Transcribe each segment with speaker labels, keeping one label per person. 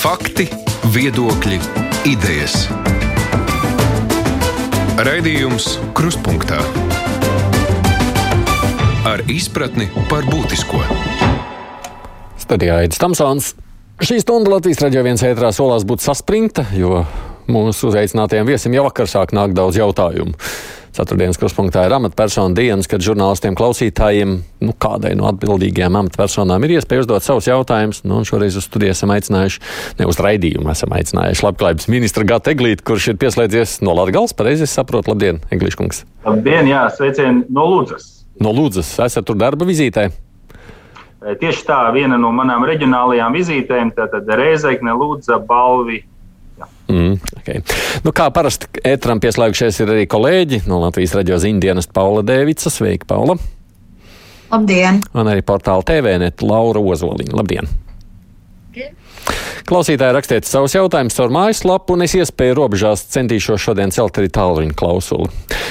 Speaker 1: Fakti, viedokļi, idejas. Raidījums Kruspunkta ar izpratni par būtisko.
Speaker 2: Studijā Aits Tamsons. Šī stunda Latvijas raidījā viens ētrā solās būt saspringta, jo mūsu uzaicinātajiem viesim jau vakar sāk nākt daudz jautājumu. Ceturtdienas kruspunktā ir amatpersonu dienas, kad žurnālistiem, klausītājiem, nu, kādai no atbildīgajām amatpersonām ir iespēja uzdot savus jautājumus. Nu, šoreiz uz studiju esam aicinājuši, ne uz raidījumu, esam aicinājuši labklājības ministru Gatu Eglītu, kurš ir pieslēdzies no Latgals. Pareizi es saprotu, labdien, Eglīškungs.
Speaker 3: Labdien, jā, sveicieni no Lūdzas.
Speaker 2: No Lūdzas, esat tur darba vizītē?
Speaker 3: Tieši tā, viena no manām reģionālajām vizītēm, tātad Reizekne, Lūdza, Balvi,
Speaker 2: Mm, okay. nu, kā parasti ētram pieslēgušies ir arī kolēģi no Latvijas raidījuma ziņdienas Paula Dēvica. Sveika, Paula!
Speaker 4: Labdien!
Speaker 2: Un arī portāla TVNet Laura Ozoliņa. Labdien! Klausītāji rakstiet savus jautājumus caur mājaslapu, un es iespēju robežās centīšos šodien celt arī tālruņa klausuli.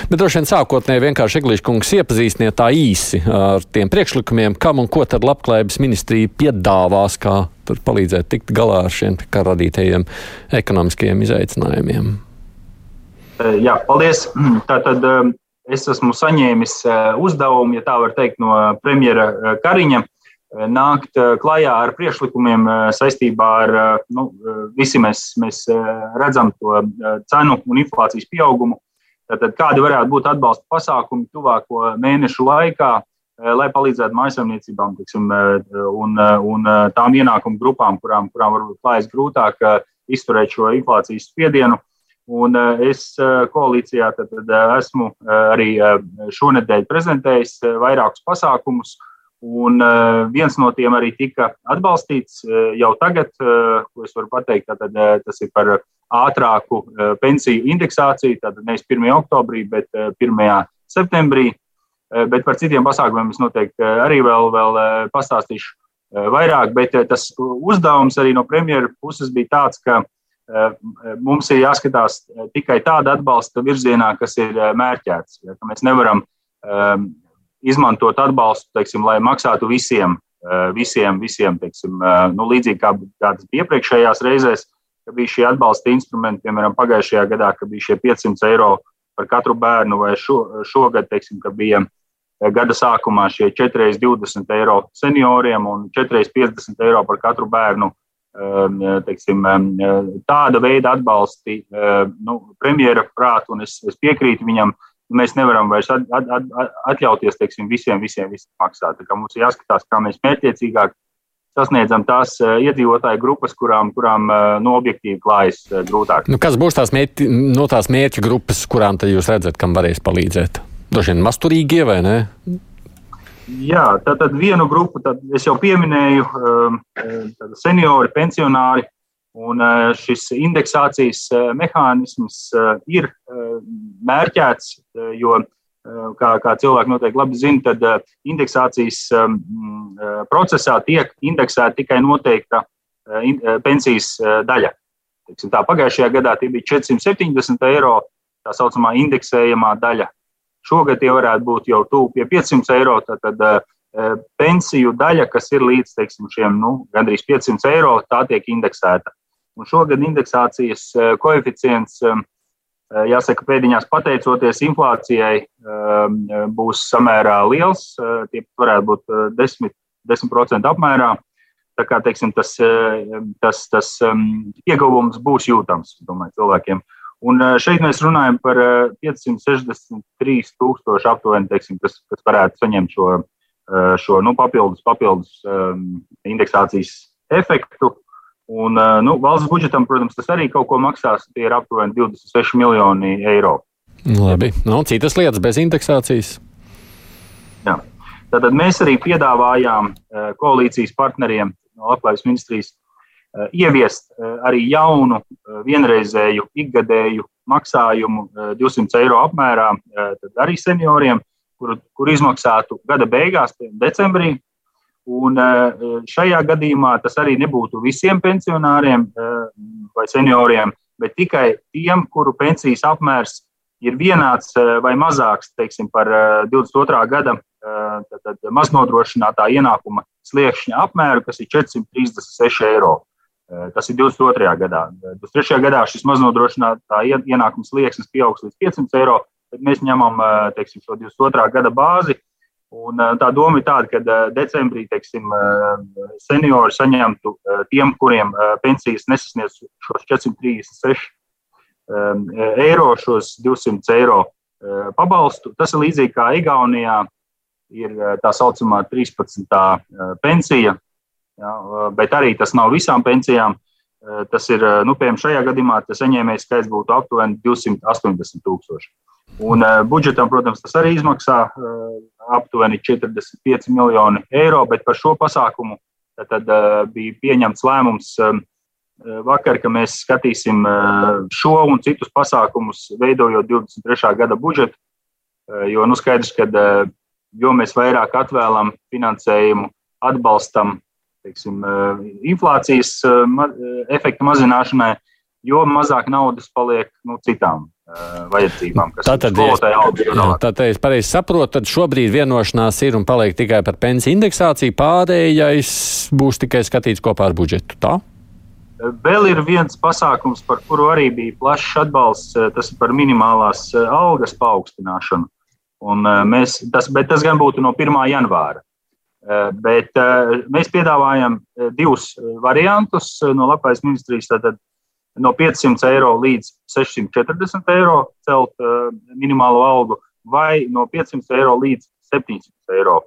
Speaker 2: Bet droši vien sākotnēji vienkārši Eglīša kungs iepazīstiniet tā īsi ar tiem priekšlikumiem, kam un ko tad labklājības ministrija piedāvās, kā tur palīdzēt tikt galā ar šiem kā radītajiem ekonomiskajiem izaicinājumiem.
Speaker 3: Jā, paldies. Tātad es esmu saņēmis uzdevumu, ja tā var teikt, no premjera Kariņa nākt eh, klajā ar priekšlikumiem eh, saistībā ar, eh, nu, visi mēs, mēs redzam to cenu un inflācijas pieaugumu. Tātad, kādi varētu būt atbalsta pasākumi tuvāko mēnešu laikā, lai palīdzētu mājasemniecībām tiksim, un, un tām ienākumu grupām, kurām, kurām varbūt klājas grūtāk izturēt šo inflācijas spiedienu. Un es koalīcijā tad, tad esmu arī šonadēļ prezentējis vairākus pasākumus, Un uh, viens no tiem arī tika atbalstīts uh, jau tagad, uh, ko es varu pateikt, tātad, tas ir par ātrāku pensiju indeksāciju, tātad nevis 1. oktobrī, bet uh, 1. septembrī. Bet par citiem pasākumiem es noteikti arī vēl, vēl pastāstīšu vairāk, bet tas uzdevums arī no premjera puses bija tāds, ka mums ir jāskatās tikai tāda atbalsta virzienā, kas ir mērķēts. Ja, mēs nevaram izmantot atbalstu, teiksim, lai maksātu visiem, eh, visiem, visiem teiksim, eh, nu, līdzīgi kā, kā tas bija iepriekšējās reizēs, ka bija šie atbalsta instrumenti, piemēram, pagājušajā gadā, ka bija šie 500 eiro par katru bērnu, vai šo, šogad, teiksim, ka bija eh, gada sākumā šie 4,20 eiro senioriem un 4,50 eiro par katru bērnu. Teiksim, tāda veida atbalsti nu, premjera prātu, un es, es piekrītu viņam, uh, mēs nevaram vairs at, at, at, atļauties teiksim, visiem, visiem, visiem maksāt. Mums ir jāskatās, kā mēs mērķiecīgāk sasniedzam tās uh, iedzīvotāju grupas, kurām, kurām uh, no objektīvi klājas uh, grūtāk.
Speaker 2: Nu, kas būs tās, mērķi, no tās mērķa grupas, kurām jūs redzat, kam varēs palīdzēt? Droši vien masturīgie vai ne?
Speaker 3: Jā, tātad vienu grupu tad es jau pieminēju, seniori, pensionāri, Un eh, šis indeksācijas eh, mehānisms eh, ir mērķēts, jo, kā, kā cilvēki noteikti labi zina, tad indeksācijas procesā tiek indeksēta tikai noteikta pensijas daļa. Tā pagājušajā gadā tie bija 470 eiro, tā saucamā indeksējamā daļa. Šogad tie varētu būt jau tuvu pie 500 eiro. Tad, pensiju daļa, kas ir līdz teiksim, šiem nu, gandrīz 500 eiro, tā tiek indeksēta. Un šogad indeksācijas eh, koeficients, eh, eh, jāsaka, pēdiņās pateicoties inflācijai, būs samērā liels. Tie varētu būt 10%, 10 apmērā. Tā kā teiksim, tas, tas, tas ieguvums būs jūtams domāju, cilvēkiem. Un šeit mēs runājam par 563 tūkstošu aptuveni, teiksim, kas, kas varētu saņemt šo, šo nu, papildus, papildus indeksācijas efektu. Un, nu, valsts budžetam, protams, tas arī kaut ko maksās. Tie ir aptuveni 26 miljoni eiro.
Speaker 2: Labi. Nu, citas lietas bez indeksācijas.
Speaker 3: Jā. Tātad mēs arī piedāvājām koalīcijas partneriem no Labklājības ministrijas ieviest arī jaunu vienreizēju ikgadēju maksājumu 200 eiro apmērā arī senioriem, kur, kur izmaksātu gada beigās, decembrī, Un eh, šajā gadījumā tas arī nebūtu visiem pensionāriem eh, vai senioriem, bet tikai tiem, kuru pensijas apmērs ir vienāds eh, vai mazāks teiksim, par 22. gada maznodrošinātā ienākuma sliekšņa apmēru, kas ir 436 eiro. Tas ir 22. gadā. 23. gadā šis maznodrošinātā ienākums liekas pieaugs līdz 500 eiro, bet mēs ņemam teiksim, šo 22. gada bāzi. Un, tā doma ir tāda, ka decembrī teiksim, seniori saņemtu tiem, kuriem pensijas nesasniedz šos 436 eiro, šos 200 eiro pabalstu. Tas ir līdzīgi kā Igaunijā ir tā saucamā 13. pensija, Ja, bet arī tas nav visām pensijām. Tas ir, nu, piemēram, šajā gadījumā saņēmējs skaits būtu aptuveni 280 tūkstoši. Un budžetam, protams, tas arī izmaksā aptuveni 45 miljoni eiro, bet par šo pasākumu tad, tad bija pieņemts lēmums vakar, ka mēs skatīsim šo un citus pasākumus, veidojot 23. gada budžetu. Jo nu, skaidrs, ka jo mēs vairāk atvēlam finansējumu, atbalstam teiksim, eh, inflācijas eh, eh, efekta mazināšanai, jo mazāk naudas paliek nu, citām vajadzībām, kas
Speaker 2: tātad, skolotāji augstu. Tātad, es pareizi saprotu, tad šobrīd vienošanās ir un paliek tikai par pensiju indeksāciju, pārējais būs tikai skatīts kopā ar budžetu. Tā?
Speaker 3: Vēl ir viens pasākums, par kuru arī bija plašs atbalsts. Tas ir par minimālās algas paaugstināšanu. Un mēs, tas, bet tas gan būtu no 1. janvāra. Eh, bet eh, mēs piedāvājam eh, divus variantus no Latvijas ministrijas. Tātad no 500 eiro līdz 640 eiro celt minimālo algu, vai no 500 eiro līdz 700 eiro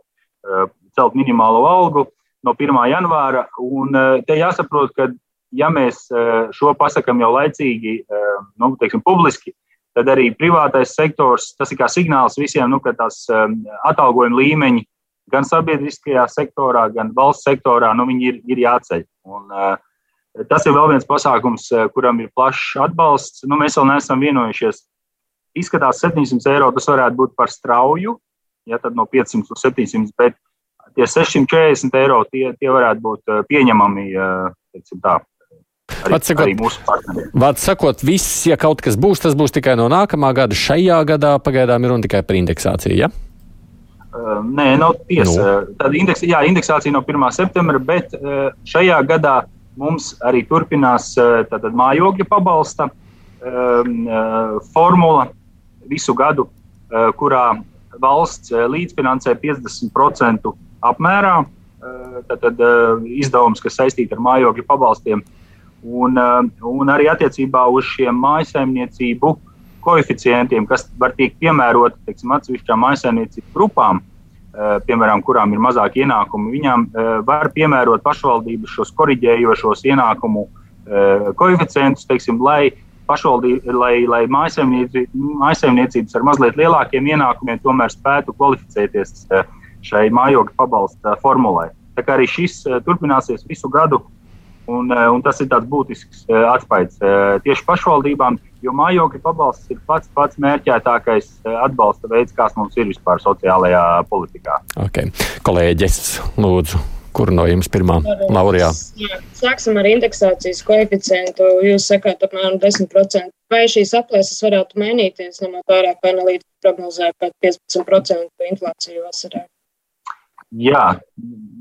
Speaker 3: celt minimālo algu no 1. janvāra. Un te jāsaprot, ka ja mēs šo pasakām jau laicīgi, nu, teiksim, publiski, tad arī privātais sektors, tas ir kā signāls visiem, nu, ka tās atalgojuma līmeņi gan sabiedriskajā sektorā, gan valsts sektorā, nu, viņi ir, ir jāceļ. Un, uh, tas ir vēl viens pasākums, uh, kuram ir plašs atbalsts. Nu, mēs vēl neesam vienojušies. Izskatās, 700 eiro tas varētu būt par strauju, ja tad no 500 uz 700, bet tie 640 eiro tie, tie varētu būt uh, pieņemami. Teiksim, tā, Arī,
Speaker 2: Vārds sakot, vārds sakot, viss, ja kaut kas būs, tas būs tikai no nākamā gada. Šajā gadā pagaidām ir runa tikai par indeksāciju. Ja?
Speaker 3: Nē, nav tiesa. Nu. Tāda indeks, jā, indeksācija no 1. septembra, bet šajā gadā mums arī turpinās tātad, mājokļa pabalsta formula visu gadu, kurā valsts līdzfinansē 50% apmērā tātad, izdevums, kas saistīti ar mājokļa pabalstiem. Un, un arī attiecībā uz šiem mājasaimniecību uh, koeficientiem, kas var tikt piemēroti atsevišķām aizsardzības grupām, eh, piemēram, kurām ir mazāk ienākumu, viņām eh, var piemērot pašvaldības šos korģējošos ienākumu eh, koeficientus, teiksim, lai, lai, lai mājasemniecības ar mazliet lielākiem ienākumiem tomēr spētu kvalificēties šai mājokļa pabalsta formulai. Tā kā arī šis turpināsies visu gadu, un, un tas ir tāds būtisks atspējs tieši pašvaldībām jo mājokļa pabalsts ir pats pats mērķētākais eh, atbalsta veids, kāds mums ir vispār sociālajā politikā.
Speaker 2: Okay. Kolēģis, lūdzu. Kur no jums pirmā laurijā?
Speaker 5: Sāksim ar indeksācijas koeficientu. Jūs sakāt, apmēram 10%. Vai šīs aplēses varētu mainīties, ņemot vērā, ka analītiķi prognozēja pat 15% inflāciju vasarā?
Speaker 3: Jā,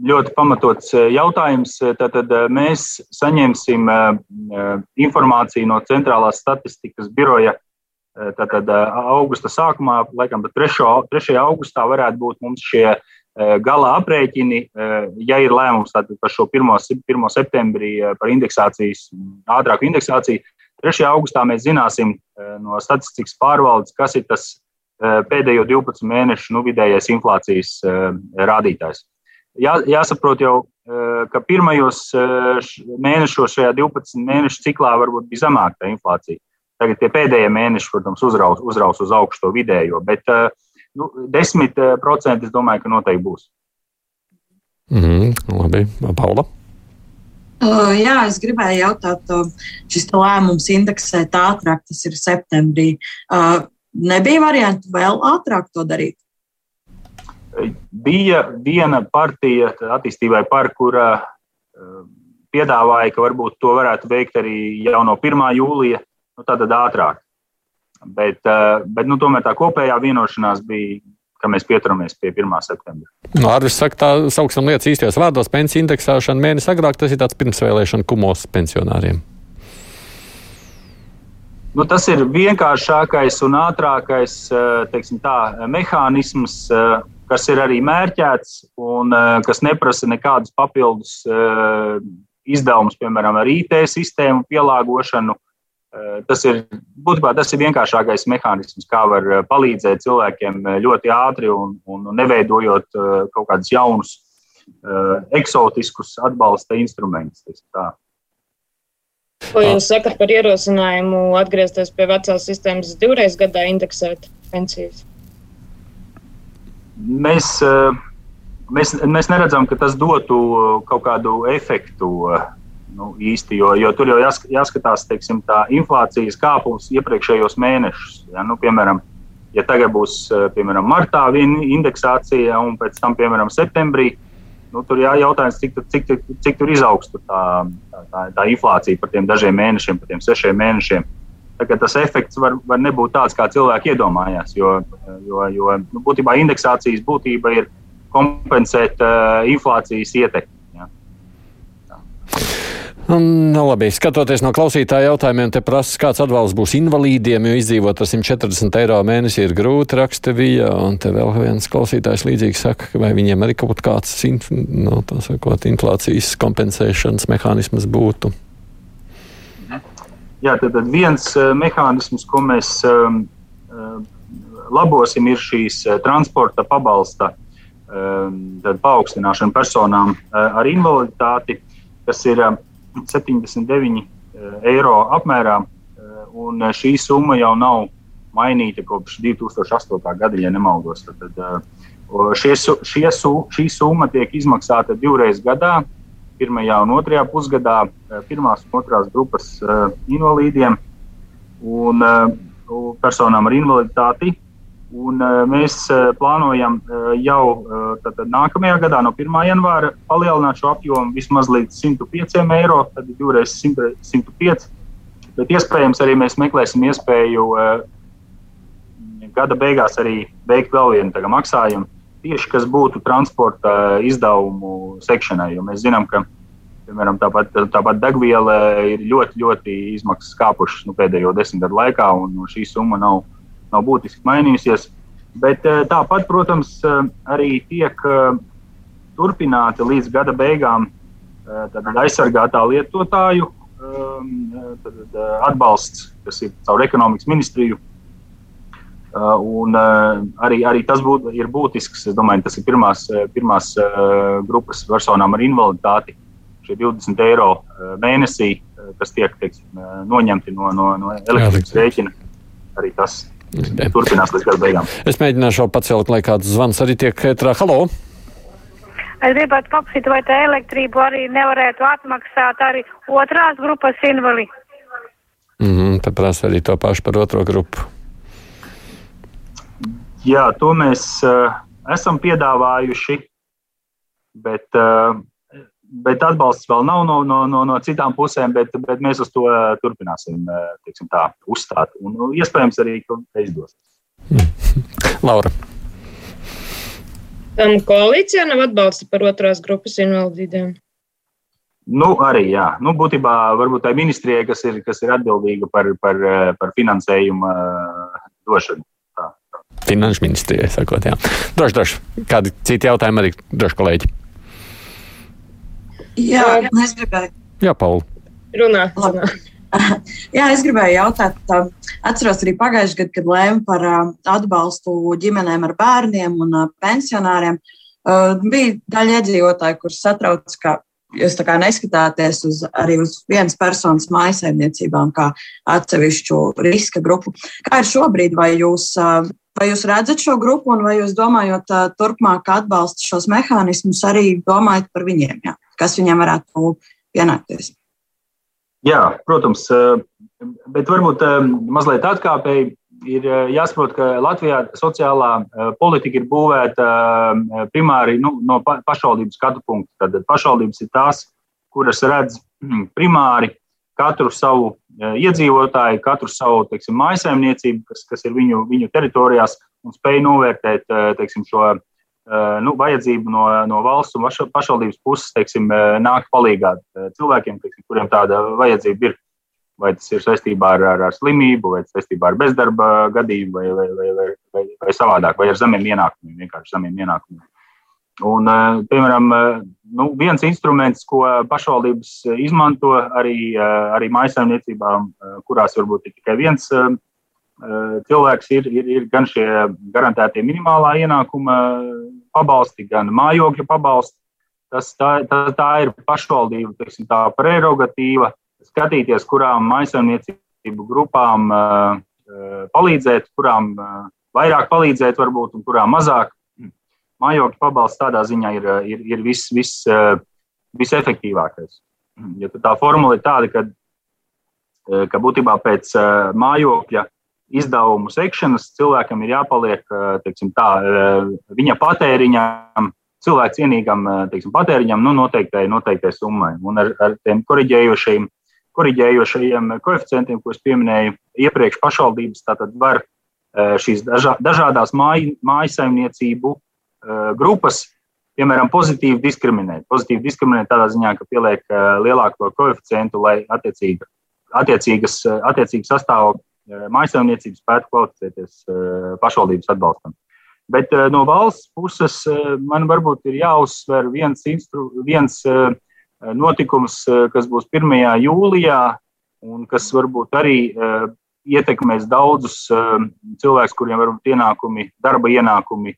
Speaker 3: ļoti pamatots eh, jautājums. Tātad eh, mēs saņemsim eh, informāciju no Centrālās statistikas biroja. Tātad augusta sākumā, laikam, 3. 3. augustā varētu būt mums šie gala aprēķini, ja ir lēmums par šo 1. 1. septembrī par indeksācijas, ātrāku indeksāciju. 3. augustā mēs zināsim no statistikas pārvaldes, kas ir tas Eh, pēdējo 12 mēnešu nu, vidējais inflācijas eh, rādītājs. Jā, jāsaprot jau, eh, ka pirmajos mēnešos šajā 12 mēnešu ciklā varbūt bija zemāka inflācija. Tagad tie pēdējie mēneši, protams, uzraus, uzraus uz augšu to vidējo, bet nu, 10% es domāju, ka noteikti būs.
Speaker 2: Mm -hmm, labi, Paula.
Speaker 4: Uh, jā, es gribēju jautāt, šis lēmums indeksēt ātrāk, tas ir septembrī. Uh, nebija variantu vēl ātrāk to darīt?
Speaker 3: Bija viena partija attīstībai par, kura eh, piedāvāja, ka varbūt to varētu veikt arī jau no 1. jūlija, nu, tad ātrāk. Bet, eh, bet nu, tomēr tā kopējā vienošanās bija, ka mēs pieturamies pie 1. septembra.
Speaker 2: Nu, Arvis saka, tā sauksim lietas īstajos vārdos. Pensiju indeksēšana mēnesi agrāk tas ir tāds pirmsvēlēšana kumos pensionāriem.
Speaker 3: Nu, tas ir vienkāršākais un ātrākais teiksim, tā, mehānisms, kas ir arī mērķēts un kas neprasa nekādus papildus izdevumus, piemēram, ar IT sistēmu pielāgošanu. Tas ir, būtībā, tas ir vienkāršākais mehānisms, kā var palīdzēt cilvēkiem ļoti ātri un, un neveidojot kaut kādus jaunus, eksotiskus atbalsta instrumentus.
Speaker 5: Ko jūs sakat par ierosinājumu atgriezties pie vecās sistēmas divreiz gadā indeksēt pensijas?
Speaker 3: Mēs, mēs, mēs neredzam, ka tas dotu kaut kādu efektu nu, īsti, jo, jo tur jau jāskatās teiksim, tā inflācijas kāpums iepriekšējos mēnešus. Ja? Nu, piemēram, ja tagad būs piemēram, martā viena indeksācija un pēc tam, piemēram, septembrī, nu, tur jājautājums, cik, cik, cik, cik tur izaugs tur tā, tā, tā inflācija par tiem dažiem mēnešiem, par tiem sešiem mēnešiem. Tagad tas efekts var, var nebūt tāds, kā cilvēki iedomājās. Jo, jo, jo nu, būtībā indeksācijas būtība ir kompensēt uh, inflācijas ietekmi.
Speaker 2: Nu, labi, skatoties no klausītāja jautājumiem, te prasa, kāds atbalsts būs invalīdiem, jo izdzīvot ar 140 eiro mēnesī ir grūti, raksta Vija. Un te vēl viens klausītājs līdzīgi saka, vai viņiem arī kaut kāds no, nu, sakot, inflācijas kompensēšanas mehānisms būtu.
Speaker 3: Jā, tad, viens uh, mehānisms, ko mēs um, uh, labosim, ir šīs uh, transporta pabalsta um, paaugstināšana personām ar invaliditāti, kas ir uh, 79 eh, eiro apmērā, eh, un eh, šī summa jau nav mainīta kopš 2008. gada, ja nemaldos. Tad, šie, šie, šī summa tiek izmaksāta divreiz gadā, pirmajā un otrajā pusgadā, pirmās un otrās grupas invalīdiem un personām ar invaliditāti Un, uh, mēs uh, plānojam uh, jau tātad, nākamajā gadā, no 1. janvāra, palielināt šo apjomu vismaz līdz 105 eiro, tad ir divreiz 100, 105. Bet iespējams arī mēs meklēsim iespēju gada beigās arī veikt vēl vienu maksājumu, tieši kas būtu transporta izdevumu sekšanai. Jo mēs zinām, ka piemēram, tāpat, tāpat degviela ir ļoti, ļoti izmaksas kāpušas nu, pēdējo desmit gadu laikā, un šī summa nav nav būtiski mainījusies. Bet eh, tāpat, protams, eh, arī tiek eh, turpināta līdz gada beigām aizsargātā lietotāju tad, atbalsts, kas ir caur ekonomikas ministriju. Un arī, arī tas būt, ir būtisks. Es domāju, tas ir pirmās, pirmās grupas personām ar invaliditāti. Šie 20 eiro mēnesī, kas tiek teiksim, noņemti no, no, no elektrības rēķina, arī tas turpinās līdz gada beigām.
Speaker 2: Es mēģināšu pacelt, lai kāds zvans arī tiek ētrā. Halo!
Speaker 6: Es gribētu paprasīt, vai tā elektrību arī nevarētu atmaksāt arī otrās grupas invali.
Speaker 2: Mm -hmm, tā prasa arī to pašu par otro grupu.
Speaker 3: Jā, to mēs uh, esam piedāvājuši, bet uh, bet atbalsts vēl nav no, no, no, no citām pusēm, bet, bet mēs uz to eh, turpināsim eh, tā, uzstāt. Un nu, iespējams arī, ka izdosies.
Speaker 2: Laura.
Speaker 5: Tam koalīcijā nav atbalsta par otrās grupas invalidīdiem.
Speaker 3: Nu, arī jā. Nu, būtībā varbūt tā ministrijai, kas ir, kas ir atbildīga par, par, eh, par finansējumu došanu.
Speaker 2: Finanšu ministrijai, sakot, jā. Droši, droši. Kādi citi jautājumi arī, droši kolēģi?
Speaker 4: Jā, es gribēju.
Speaker 2: Jā, Pauli.
Speaker 5: Runā. runā.
Speaker 4: Jā, es gribēju jautāt, atceros arī pagājušajā gadā, kad lēma par atbalstu ģimenēm ar bērniem un pensionāriem. Bija daļa iedzīvotāji, kurus satrauc, ka jūs neskatāties uz, arī uz vienas personas mājsaimniecībām kā atsevišķu riska grupu. Kā ir šobrīd, vai jūs, vai jūs redzat šo grupu un vai jūs domājot turpmāk atbalstu šos mehānismus, arī domājat par viņiem? Jā? Kas viņam varētu pienākties.
Speaker 3: Jā, protams, eh, bet varbūt eh, mazliet atkāpēji ir eh, jāsaprot, ka Latvijā sociālā politika ir būvēta primāri nu, no pašvaldības skatu punkta. Tad pašvaldības ir tās, kuras redz hm, primāri katru savu iedzīvotāju, katru savu teiksim, mājsaimniecību, kas, kas ir viņu, viņu teritorijās, un spēj novērtēt teiksim, šo nu, vajadzību no, no valsts un pašvaldības puses teiksim, nākt palīdzīgā cilvēkiem, teiksim, kuriem tāda vajadzība ir. Vai tas ir saistībā ar, ar, ar slimību, vai saistībā ar bezdarba gadījumu, vai, vai, vai, vai, vai, vai savādāk, vai ar zemiem ienākumiem, vienkārši zemiem ienākumiem. Un, piemēram, nu, viens instruments, ko pašvaldības izmanto arī, arī maisaimniecībām, kurās varbūt ir tikai viens cilvēks ir, ir, ir gan šie garantētie minimālā ienākuma pabalsti, gan mājokļu pabalsti. Tas, tā, tā, tā ir pašvaldība teiksim, tā prerogatīva skatīties, kurām maisaimniecību grupām palīdzēt, kurām vairāk palīdzēt, varbūt, un kurām mazāk. Mājokļu pabalsts tādā ziņā ir, ir, ir vis, vis, uh, visefektīvākais. Ja tā formula ir tāda, ka, ka būtībā pēc mājokļa izdevumu sekšanas cilvēkam ir jāpaliek teiksim, tā, viņa patēriņam, cilvēku cienīgam teiksim, patēriņam, nu, noteiktai, noteiktai summai. Un ar, ar tiem korģējošajiem, korģējošajiem koeficientiem, ko es pieminēju iepriekš, pašvaldības var šīs dažā, dažādās māj, mājasaimniecību grupas, piemēram, pozitīvi diskriminēt. Pozitīvi diskriminēt tādā ziņā, ka pieliek lielāko koeficientu, lai attiecīgi, attiecīgas, attiecīgi sastāvokļi maisaimniecības spētu kvalificēties pašvaldības atbalstam. Bet no valsts puses man varbūt ir jāuzsver viens, instru, viens notikums, kas būs 1. jūlijā, un kas varbūt arī ietekmēs daudzus cilvēkus, kuriem varbūt ienākumi, darba ienākumi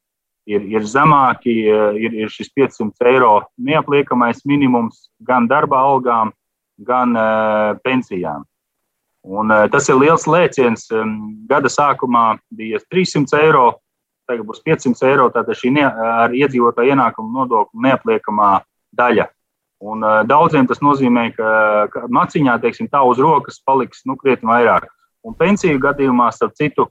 Speaker 3: ir, ir zemāki, ir, ir šis 500 eiro neapliekamais minimums gan darba algām, gan pensijām. Un, uh, tas ir liels lēciens. Gada sākumā bija 300 eiro, tagad būs 500 eiro. Tātad šī ne, ar iedzīvotāju ienākumu nodokļu neapliekamā daļa. Un, uh, daudziem tas nozīmē, ka, ka maciņā teiksim, tā uz rokas paliks nu, krietni vairāk. Un pensiju gadījumā, starp citu,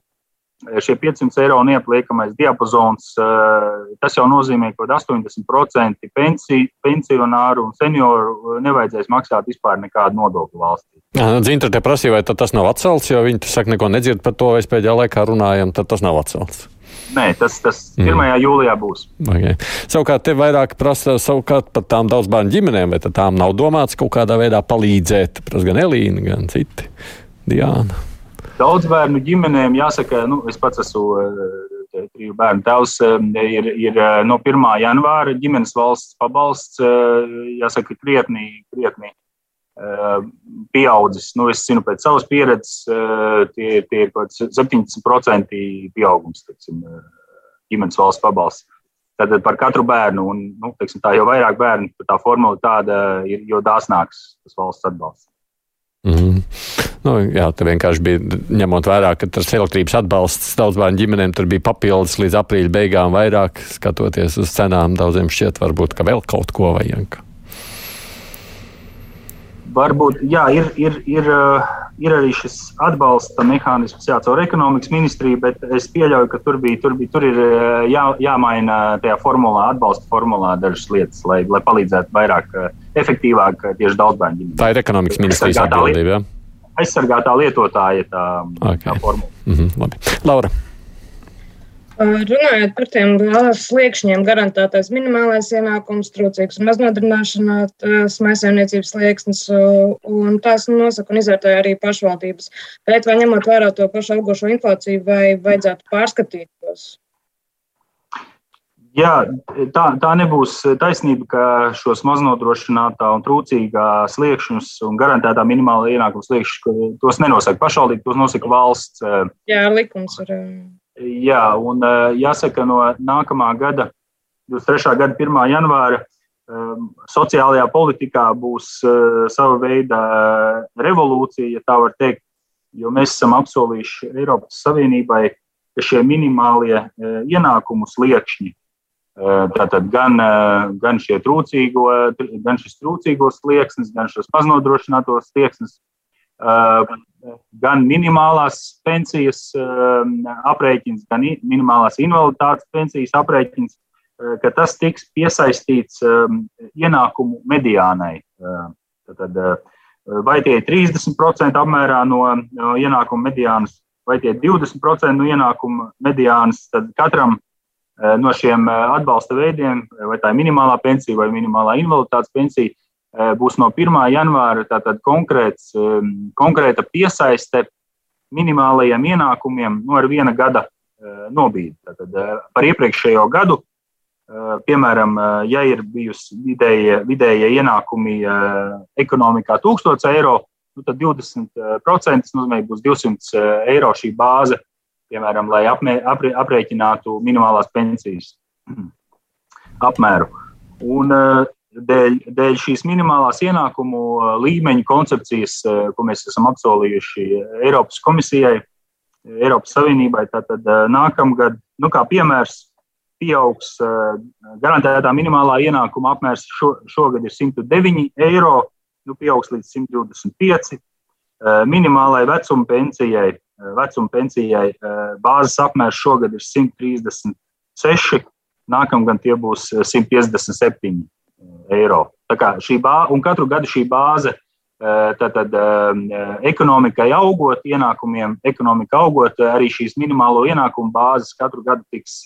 Speaker 3: šie 500 eiro neapliekamais diapazons, eh, tas jau nozīmē, ka 80% pensiju, pensionāru un senioru nevajadzēs maksāt vispār nekādu nodokļu valstī.
Speaker 2: Zintra te prasīja, vai tas nav atcelts, jo viņi saka, neko nedzird par to, es pēdējā laikā runājam, tad tas nav atcelts.
Speaker 3: Nē, tas, tas 1. Mm. jūlijā būs.
Speaker 2: Okay. Savukārt, te vairāk prasa savukārt par tām daudz bērnu ģimenēm, vai tām nav domāts kaut kādā veidā palīdzēt. Prasa gan Elīna, gan citi. Diāna.
Speaker 3: Daudz bērnu ģimenēm jāsaka, nu, es pats esmu eh, triju bērnu tēvs, eh, ir, ir eh, no 1. janvāra ģimenes valsts pabalsts, jāsaka, krietni, krietni pieaudzis. Nu, es zinu pēc savas pieredzes, tie, tie ir kaut kāds 17% pieaugums, teiksim, ģimenes valsts pabalsts. Tad par katru bērnu, un nu, teiksim, tā, jo vairāk bērnu, tā formula tāda ir, jo dāsnāks tas valsts atbalsts.
Speaker 2: Mm. Nu, jā, tā vienkārši bija ņemot vērā, ka tas elektrības atbalsts daudz bērnu ģimenēm tur bija papildus līdz aprīļa beigām vairāk, skatoties uz cenām. Daudziem šķiet, varbūt, ka vēl kaut ko vajag.
Speaker 3: Varbūt, jā, ir, ir, ir, ir arī šis atbalsta mehānisms jācaur ekonomikas ministriju, bet es pieļauju, ka tur, bija, tur, bija, tur ir jā, jāmaina tajā formulā, atbalsta formulā dažas lietas, lai, lai palīdzētu vairāk, efektīvāk tieši daudz bērnu ģimenēm.
Speaker 2: Tā ir ekonomikas ministrijas atbildība. Ja?
Speaker 3: Aizsargātā lietotāja tā, okay. tā formula.
Speaker 2: Mm -hmm, labi. Laura.
Speaker 5: Runājot par tiem sliekšņiem, garantētais minimālais ienākums, trūcīgs un maznodarbināšanās maisaimniecības slieksnis, un tās nosaka un izvērtēja arī pašvaldības. Bet vai ņemot vērā to pašu augošo inflāciju, vai vajadzētu pārskatīt tos?
Speaker 3: Jā, tā, tā nebūs taisnība, ka šos maznodrošinātā un trūcīgā sliekšņus un garantētā minimāla ienākuma sliekšņus tos nenosaka pašvaldība, tos nosaka valsts.
Speaker 5: Jā, likums ir.
Speaker 3: Jā, un jāsaka, no nākamā gada, 23. gada 1. janvāra, sociālajā politikā būs sava veida revolūcija, ja tā var teikt, jo mēs esam apsolījuši Eiropas Savienībai, ka šie minimālie ienākumu sliekšņi Tātad gan, gan, trūcīgo, gan šis trūcīgos slieksnis, gan šis maznodrošinātos slieksnis, gan minimālās pensijas aprēķins, gan minimālās invaliditātes pensijas aprēķins, ka tas tiks piesaistīts ienākumu mediānai. Tātad, vai tie ir 30% apmērā no, no ienākuma mediānas, vai tie 20% no ienākuma mediānas, tad katram no šiem atbalsta veidiem, vai tā ir minimālā pensija vai minimālā invaliditātes pensija, būs no 1. janvāra tātad konkrēts, konkrēta piesaiste minimālajiem ienākumiem no ar viena gada nobīdi. Tātad par iepriekšējo gadu, piemēram, ja ir bijusi vidējie, vidējie ienākumi ekonomikā 1000 eiro, nu tad 20% nozīmē, būs 200 eiro šī bāze, piemēram, lai apmē, apre, aprēķinātu minimālās pensijas apmēru. Un, dēļ, dēļ šīs minimālās ienākumu līmeņa koncepcijas, ko mēs esam apsolījuši Eiropas komisijai, Eiropas Savienībai, tātad nākamgad, nu, kā piemērs, pieaugs garantētā minimālā ienākuma apmērs šo, šogad ir 109 eiro, nu, pieaugs līdz 125. Minimālai vecuma pensijai, vecuma pensijai bāzes apmērs šogad ir 136, nākamgad tie būs 157 eiro. Tā kā šī bāze, un katru gadu šī bāze, tātad ekonomikai augot, ienākumiem, ekonomika augot, arī šīs minimālo ienākumu bāzes katru gadu tiks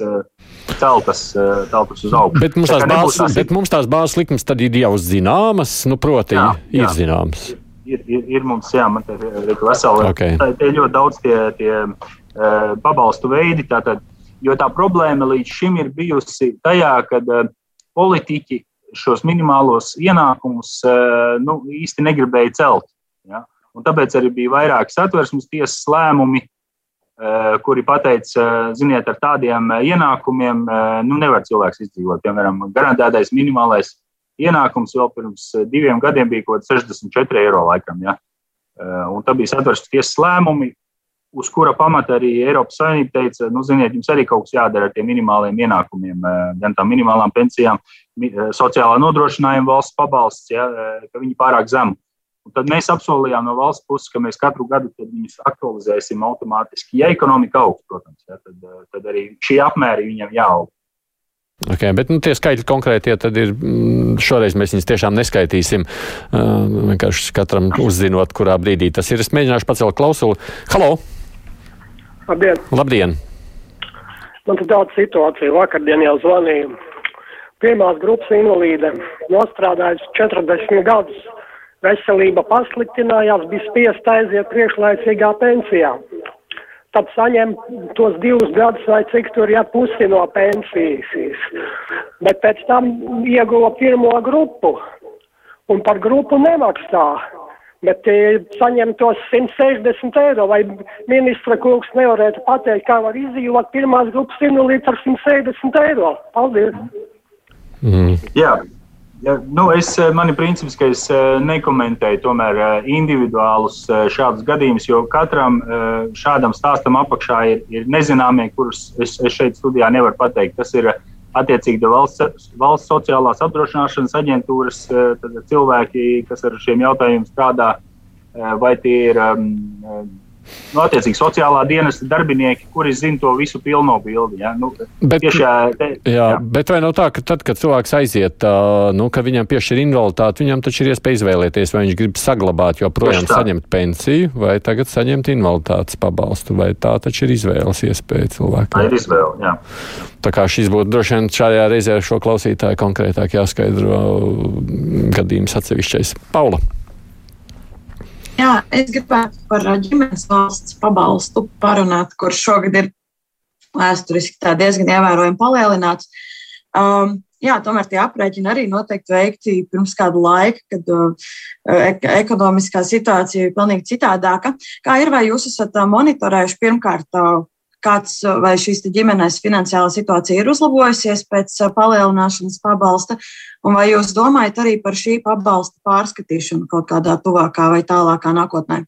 Speaker 3: celtas, celtas uz augšu.
Speaker 2: Bet mums tās, bāzes, tās... bet mums tās bāzes likmes tad ir jau zināmas, nu, proti, jā, jā. ir zināmas.
Speaker 3: Ir, ir, ir mums, jā, man te ir vesela. Okay. Tā ir ļoti daudz tie, tie pabalstu veidi, tātad, jo tā problēma līdz šim ir bijusi tajā, kad politiķi šos minimālos ienākumus eh, nu, īsti negribēja celt. Ja? Un tāpēc arī bija vairāki satversmes tiesas lēmumi, kuri pateica, ziniet, ar tādiem ienākumiem nu, nevar cilvēks izdzīvot. Piemēram, garantētais minimālais ienākums vēl pirms diviem gadiem bija kaut kāds 64 eiro laikam. Ja? Eh, un tā bija satversmes tiesas lēmumi, uz kura pamata arī Eiropas Savienība teica, nu, ziniet, jums arī kaut kas jādara ar tiem minimāliem ienākumiem, gan tām minimālām pensijām, sociālā nodrošinājuma valsts pabalsts, ja, ka viņi pārāk zemu. Un tad mēs apsolījām no valsts puses, ka mēs katru gadu viņus aktualizēsim automātiski. Ja ekonomika augs, protams, ja, tad, tad arī šie apmēri viņam jāaug.
Speaker 2: Okay, bet nu, tie skaitļi konkrēti, ja tad ir šoreiz mēs viņus tiešām neskaitīsim. Vienkārši katram uzzinot, kurā brīdī tas ir. Es mēģināšu pacelt klausuli. Halo!
Speaker 7: Labdien!
Speaker 2: Labdien.
Speaker 7: Man ir tāda situācija, vakardien jau zvanīju. Pirmās grupas invalīde nostrādājusi 40 gadus. Veselība pasliktinājās, bija spiest aiziet priekšlaicīgā pensijā. Tad saņem tos divus gadus vai cik tur ir ja, pusi no pensijas. Bet pēc tam ieguva pirmo grupu un par grupu nemaksā bet saņem tos 160 eiro. Vai ministra kungs nevarētu pateikt, kā var izdzīvot pirmās grupas invalīds ar 160 eiro? Paldies!
Speaker 3: Mm. Jā. Ja, nu es, man ir princips, ka es nekomentēju tomēr individuālus šādus gadījumus, jo katram šādam stāstam apakšā ir, ir nezināmie, kurus es, es šeit studijā nevaru pateikt. Tas ir attiecīgi valsts, valsts sociālās apdrošināšanas aģentūras eh, cilvēki, kas ar šiem jautājumiem strādā, eh, vai tie ir um, nu, attiecīgi sociālā dienesta darbinieki, kuri zina to visu pilno bildi. Ja? Nu,
Speaker 2: bet, tiešā, te, jā, jā. bet vai nav tā, ka tad, kad cilvēks aiziet, uh, nu, ka viņam piešķir invaliditāti, viņam taču ir iespēja izvēlēties, vai viņš grib saglabāt joprojām saņemt pensiju, vai tagad saņemt invaliditātes pabalstu, vai tā taču ir izvēles iespēja cilvēkam.
Speaker 3: Tā ir izvēle, jā.
Speaker 2: Tā kā šis būtu droši vien šajā reizē šo klausītāju konkrētāk jāskaidro gadījums atsevišķais. Paula.
Speaker 4: Jā, es gribētu par ģimenes valsts pabalstu parunāt, kurš šogad ir vēsturiski diezgan ievērojami palielināts. Um, jā, tomēr tie aprēķini arī noteikti veikti pirms kāda laika, kad uh, ekonomiskā situācija ir pilnīgi citādāka. Kā ir, vai jūs esat monitorējuši pirmkārt uh, kāds vai šīs ģimenes finansiālā situācija ir uzlabojusies pēc palielināšanas pabalsta, un vai jūs domājat arī par šī pabalsta pārskatīšanu kaut kādā tuvākā vai tālākā nākotnē?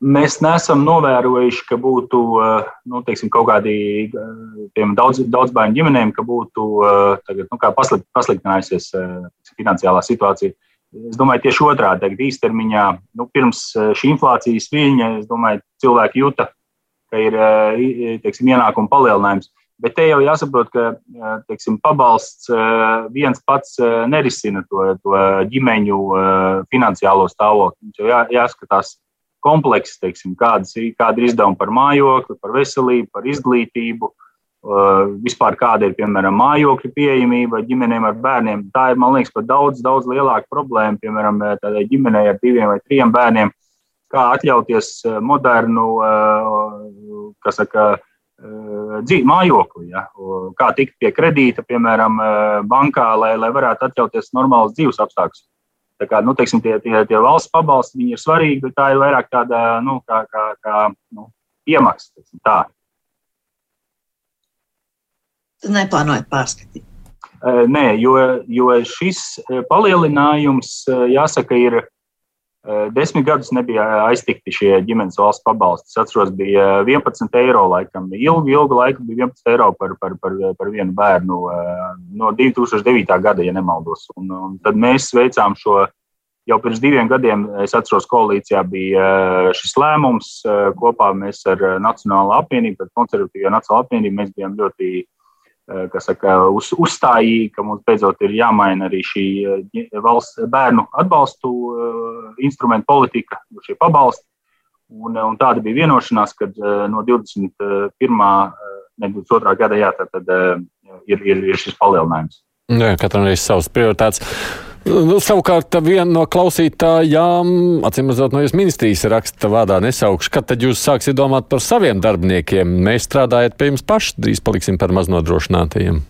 Speaker 3: Mēs neesam novērojuši, ka būtu nu, teiksim, kaut kādi daudz, daudz bērnu ģimenēm, ka būtu tagad, nu, paslikt, pasliktinājusies finansiālā situācija. Es domāju, tieši otrādi, tagad īstermiņā, nu, pirms šī inflācijas viļņa, es domāju, cilvēki jūta, ka ir teiksim, ienākuma palielinājums. Bet te jau jāsaprot, ka teiksim, pabalsts viens pats nerisina to, to ģimeņu finansiālo stāvokli. Mums jau jā, jāskatās komplekss, teiksim, kādas, kāda ir izdevuma par mājokli, par veselību, par izglītību, vispār kāda ir, piemēram, mājokļu pieejamība ģimenēm ar bērniem. Tā ir, man liekas, pat daudz, daudz lielāka problēma, piemēram, tādai ģimenei ar diviem vai trim bērniem, kā atļauties modernu, kas saka, dzīvi mājokli, ja? kā tikt pie kredīta, piemēram, bankā, lai, lai varētu atļauties normālus dzīves apstākļus. Tā kā, nu, teiksim, tie, tie, tie valsts pabalsti ir svarīgi, bet tā ir vairāk tāda nu, kā, kā, kā nu, iemaksa. Teiksim, tā.
Speaker 4: Neplānojat pārskatīt.
Speaker 3: Nē, jo, jo šis palielinājums, jāsaka, ir desmit gadus nebija aiztikti šie ģimenes valsts pabalsti. Es atceros, bija 11 eiro laikam. Ilgu, ilgu laiku bija 11 eiro par, par, par, par vienu bērnu no 2009. gada, ja nemaldos. Un, un tad mēs veicām šo jau pirms diviem gadiem. Es atceros, koalīcijā bija šis lēmums. Kopā mēs ar Nacionālo apvienību, konservatīvo Nacionālo apvienību, mēs bijām ļoti kas saka, uz, uzstājīgi, ka mums beidzot ir jāmaina arī šī eh, valsts bērnu atbalstu eh, instrumentu politika, šie pabalsti. Un, un tāda bija vienošanās, ka no 21. ne 22. gada jā, tad, tad, ir, ir, ir šis palielinājums.
Speaker 2: Jā, katram ir savas prioritātes. Nu, savukārt, viena no klausītājām, acīm redzot, no jūsu ministrijas raksta vārdā nesaukšu, kad tad jūs sāksiet domāt par saviem darbiniekiem. Mēs strādājam pie jums paši, drīz paliksim par maznodrošinātajiem.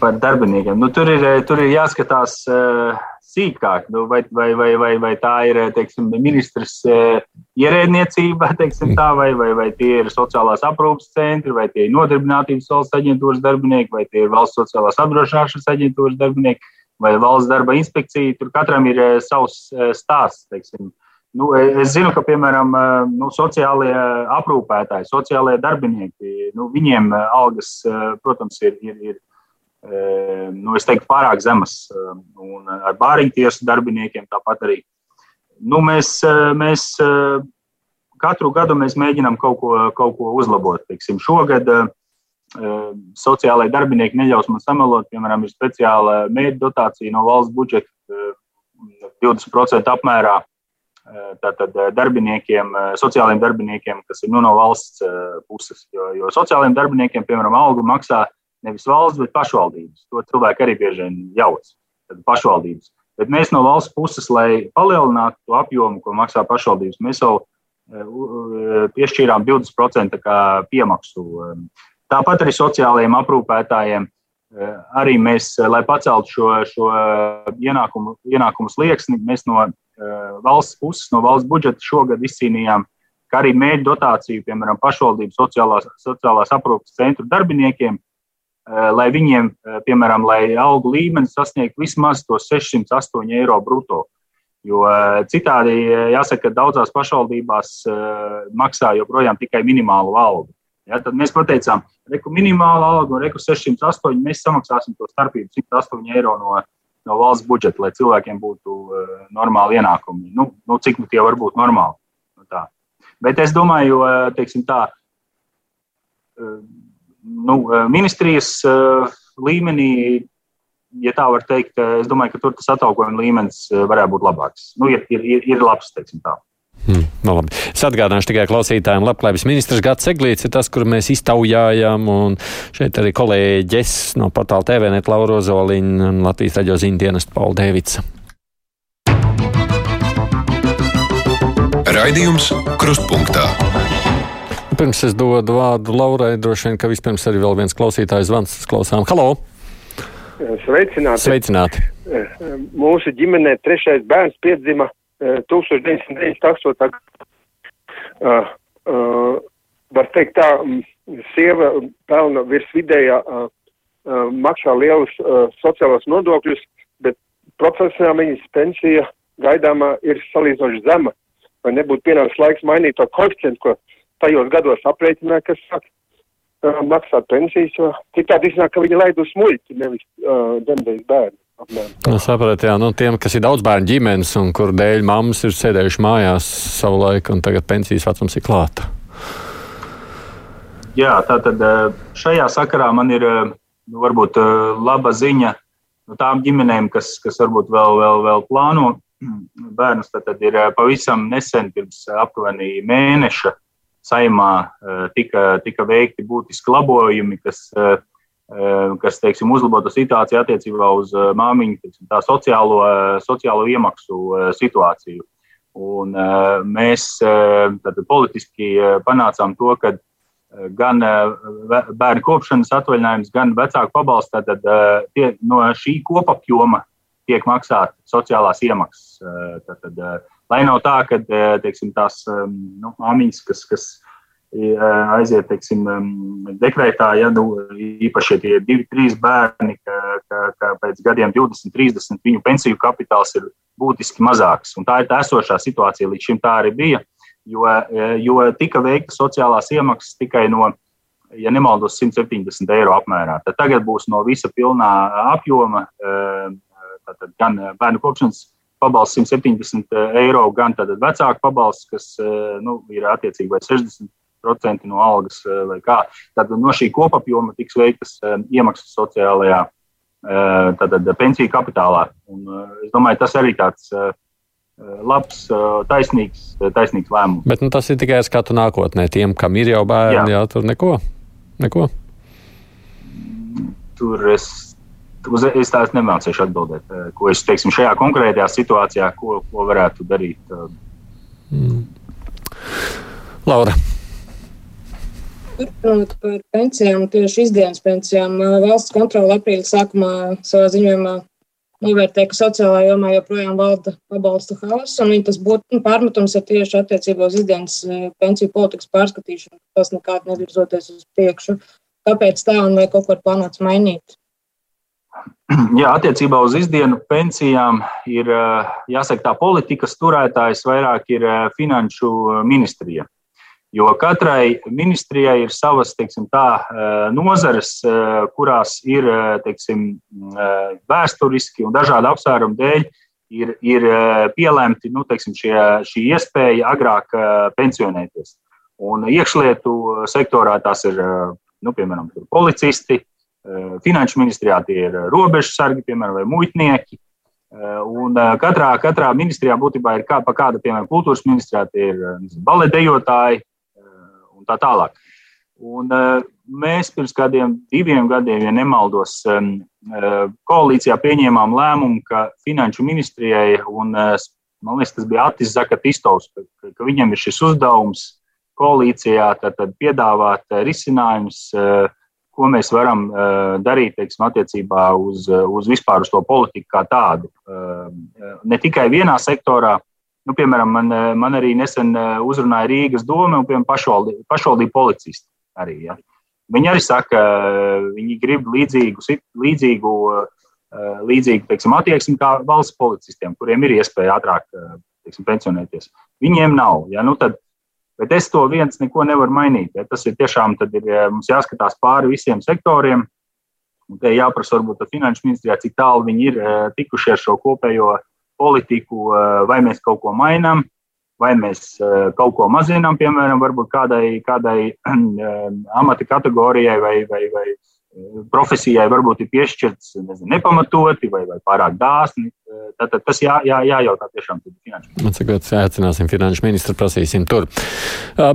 Speaker 3: Par darbiniekiem. Nu, tur, ir, tur ir jāskatās uh, sīkāk, nu, vai, vai, vai, vai, vai tā ir teiksim, ministrs uh, ierēdniecība, teiksim, tā, vai, vai, vai tie ir sociālās aprūpas centri, vai tie ir nodarbinātības valsts aģentūras darbinieki, vai tie ir valsts sociālās apdrošināšanas aģentūras darbinieki vai valsts darba inspekcija. Tur katram ir eh, savs eh, stāsts. Teiksim. Nu, es zinu, ka, piemēram, nu, sociālajie aprūpētāji, sociālajie darbinieki, nu, viņiem algas, protams, ir, ir, ir nu, teiktu, pārāk zemas. Un ar bāriņu tiesu darbiniekiem tāpat arī. Nu, mēs, mēs katru gadu mēs mēģinām kaut ko, kaut ko uzlabot. Teiksim, šogad uh, Ehm, sociālai darbinieki neļaus man samelot. Piemēram, ir speciāla mērķa dotācija no valsts budžeta 20% ehm, apmērā. Ehm, tātad darbiniekiem, sociālajiem darbiniekiem, kas ir nu, no valsts puses. Jo, jo sociālajiem darbiniekiem, piemēram, algu maksā nevis valsts, bet pašvaldības. To cilvēki arī bieži vien jauc. Tad pašvaldības. Bet mēs no valsts puses, lai palielinātu to apjomu, ko maksā pašvaldības, mēs jau piešķīrām 20% piemaksu Tāpat arī sociālajiem aprūpētājiem. Eh, arī mēs, lai paceltu šo, šo ienākumu, ienākumu slieksni, mēs no valsts puses, no valsts budžeta šogad izcīnījām, kā arī mēģinājumu dotāciju, piemēram, pašvaldību sociālās, sociālās aprūpes centru darbiniekiem, lai viņiem, piemēram, lai algu līmenis sasniegtu vismaz to 608 eiro brutto. Jo citādi, jāsaka, ka daudzās pašvaldībās maksā joprojām tikai minimālu algu. Ja, tad mēs pateicām, ka minimāla alga un reku 608 mēs samaksāsim to starpību 108 eiro no, no valsts budžeta, lai cilvēkiem būtu uh, normāli ienākumi. Nu, nu, cik nu tie var būt normāli? Nu, tā. Bet es domāju, uh, teiksim tā, uh, nu, ministrijas uh, līmenī, ja tā var teikt, es domāju, ka tur tas atalgojuma līmenis varētu būt labāks. Nu, ir, ir, ir, labs, teiksim tā.
Speaker 2: Hmm, no nu labi. es atgādināšu tikai klausītājiem, Labklājības ministrs Gats Eglīts ir tas, kur mēs iztaujājam, un šeit arī kolēģis no portāla TVNet Lauro Zoliņa un Latvijas raģio ziņdienas Paula Dēvica.
Speaker 1: Raidījums Krustpunktā.
Speaker 2: Pirms es dodu vārdu Laurai, droši vien, ka vispirms arī vēl viens klausītājs zvans klausām. Halo!
Speaker 8: Sveicināti!
Speaker 2: Sveicināti.
Speaker 8: Mūsu ģimenē trešais bērns piedzima 1998. gadā. Uh, uh, var teikt tā, sieva pelna virs vidējā, maksā lielus uh, sociālos nodokļus, bet profesionāli viņas pensija gaidāmā ir salīdzinoši zema. Vai nebūtu pienācis laiks mainīt to koeficientu, ko tajos gados aprēķināja, kas saka, uh, maksāt pensijas, jo citādi iznāk, ka viņi laid uz muļķi, nevis uh, dzemdēs bērnu.
Speaker 2: Nu, Saprotiet, jā, nu, tiem, kas ir daudz bērnu ģimenes un kur dēļ mammas ir sēdējuši mājās savu laiku, un tagad pensijas vecums ir klāta.
Speaker 3: Jā, tā tad eh, šajā sakarā man ir nu, varbūt laba ziņa no tām ģimenēm, kas, kas varbūt vēl, vēl, vēl plāno bērnus, tad, tad ir pavisam nesen, pirms aptuveni mēneša, saimā tika, tika veikti būtiski labojumi, kas, kas teiksim, uzlabotu situāciju attiecībā uz māmiņu teiksim, sociālo, sociālo iemaksu situāciju. Un, mēs tad, politiski panācām to, ka gan bērnu kopšanas atvaļinājums, gan vecāku pabalsts, tad tie, no šī kopapjoma tiek maksāta sociālās iemaksas. Tad, tad, lai nav tā, ka teiksim, tās nu, māmiņas, kas, kas aiziet teiksim, dekrētā, ja nu, īpaši tie divi, trīs bērni, ka, ka, ka pēc gadiem 20, 30 viņu pensiju kapitāls ir būtiski mazāks. Un tā ir tā esošā situācija, līdz šim tā arī bija, jo, jo tika veikta sociālās iemaksas tikai no, ja nemaldos, 170 eiro apmērā. Tad tagad būs no visa pilnā apjoma Tātad gan eh, bērnu kopšanas pabalsts 170 eh, eiro, gan vecāku pabalsts, kas eh, nu, ir attiecīgi vai 60% no algas vai kā. Tad no šī kopapjoma tiks veiktas iemaksas sociālajā tātad, pensiju kapitālā. Un, es domāju, tas arī tāds labs, taisnīgs, taisnīgs lēmums.
Speaker 2: Bet nu, tas ir tikai skatu nākotnē. Tiem, kam ir jau bērni, jā. Jā, tur neko. neko.
Speaker 3: Tur es uz, es tās nemācīšu atbildēt, eh, ko es teiksim, šajā konkrētajā situācijā, ko, ko varētu darīt. Eh. Mm.
Speaker 2: Laura.
Speaker 5: Turpinot par pensijām, tieši izdienas pensijām, eh, valsts kontrole aprīļa sākumā savā ziņojumā novērtēja, ka sociālā jomā joprojām valda pabalstu haoss, un tas būtu nu, pārmetums ir tieši attiecībā uz izdienas pensiju politikas pārskatīšanu. Tas nekādi nevirzoties uz priekšu. Kāpēc tā un vai kaut ko plānots mainīt?
Speaker 3: Jā, attiecībā uz izdienu pensijām ir eh, jāsaka, tā politikas turētājs vairāk ir eh, finanšu ministrija. Jo katrai ministrijai ir savas teiksim, tā, eh, nozares, kurās ir teiksim, vēsturiski un dažādu apsvērumu dēļ ir, ir pielēmti nu, teiksim, šie, šī iespēja agrāk pensionēties. Un iekšlietu sektorā tās ir nu, piemēram policisti, Eh, finanšu ministrijā tie ir robežu sargi, piemēram, vai muitnieki. Eh, un eh, katrā, katrā ministrijā būtībā ir kā, pa kāda, piemēram, kultūras ministrijā tie ir baletdejotāji un tā tālāk. Un mēs pirms kādiem diviem gadiem, ja nemaldos, koalīcijā pieņēmām lēmumu, ka finanšu ministrijai, un man liekas, tas bija Atis Zakatistovs, ka, ka viņam ir šis uzdevums koalīcijā tad, tad piedāvāt risinājumus ko mēs varam uh, darīt teiksim, attiecībā uz, uz vispār uz to politiku kā tādu. Uh, ne tikai vienā sektorā, nu, piemēram, man, man arī nesen uzrunāja Rīgas doma un piemēram, pašvaldību, pašvaldību policisti. Arī, ja. Viņi arī saka, viņi grib līdzīgu, līdzīgu, līdzīgu teiksim, attieksmi kā valsts policistiem, kuriem ir iespēja ātrāk teiksim, pensionēties. Viņiem nav. Ja, nu tad, Bet es to viens neko nevaru mainīt. Ja. Tas ir tiešām, ir eh, mums jāskatās pāri visiem sektoriem. Un te jāprasa varbūt finanšu ministrijā, cik tālu viņi ir eh, tikuši ar šo kopējo politiku, eh, vai mēs kaut ko mainām, vai mēs kaut ko mazinām, piemēram, kādai, kādai amata kategorijai vai, vai, vai profesijai varbūt ir piešķirts nezinu, nepamatoti vai, vai pārāk dāsni. Tad tas jā, jā, jājautā tiešām finanšu
Speaker 2: ministram. Cikot, aicināsim finanšu ministru, prasīsim tur.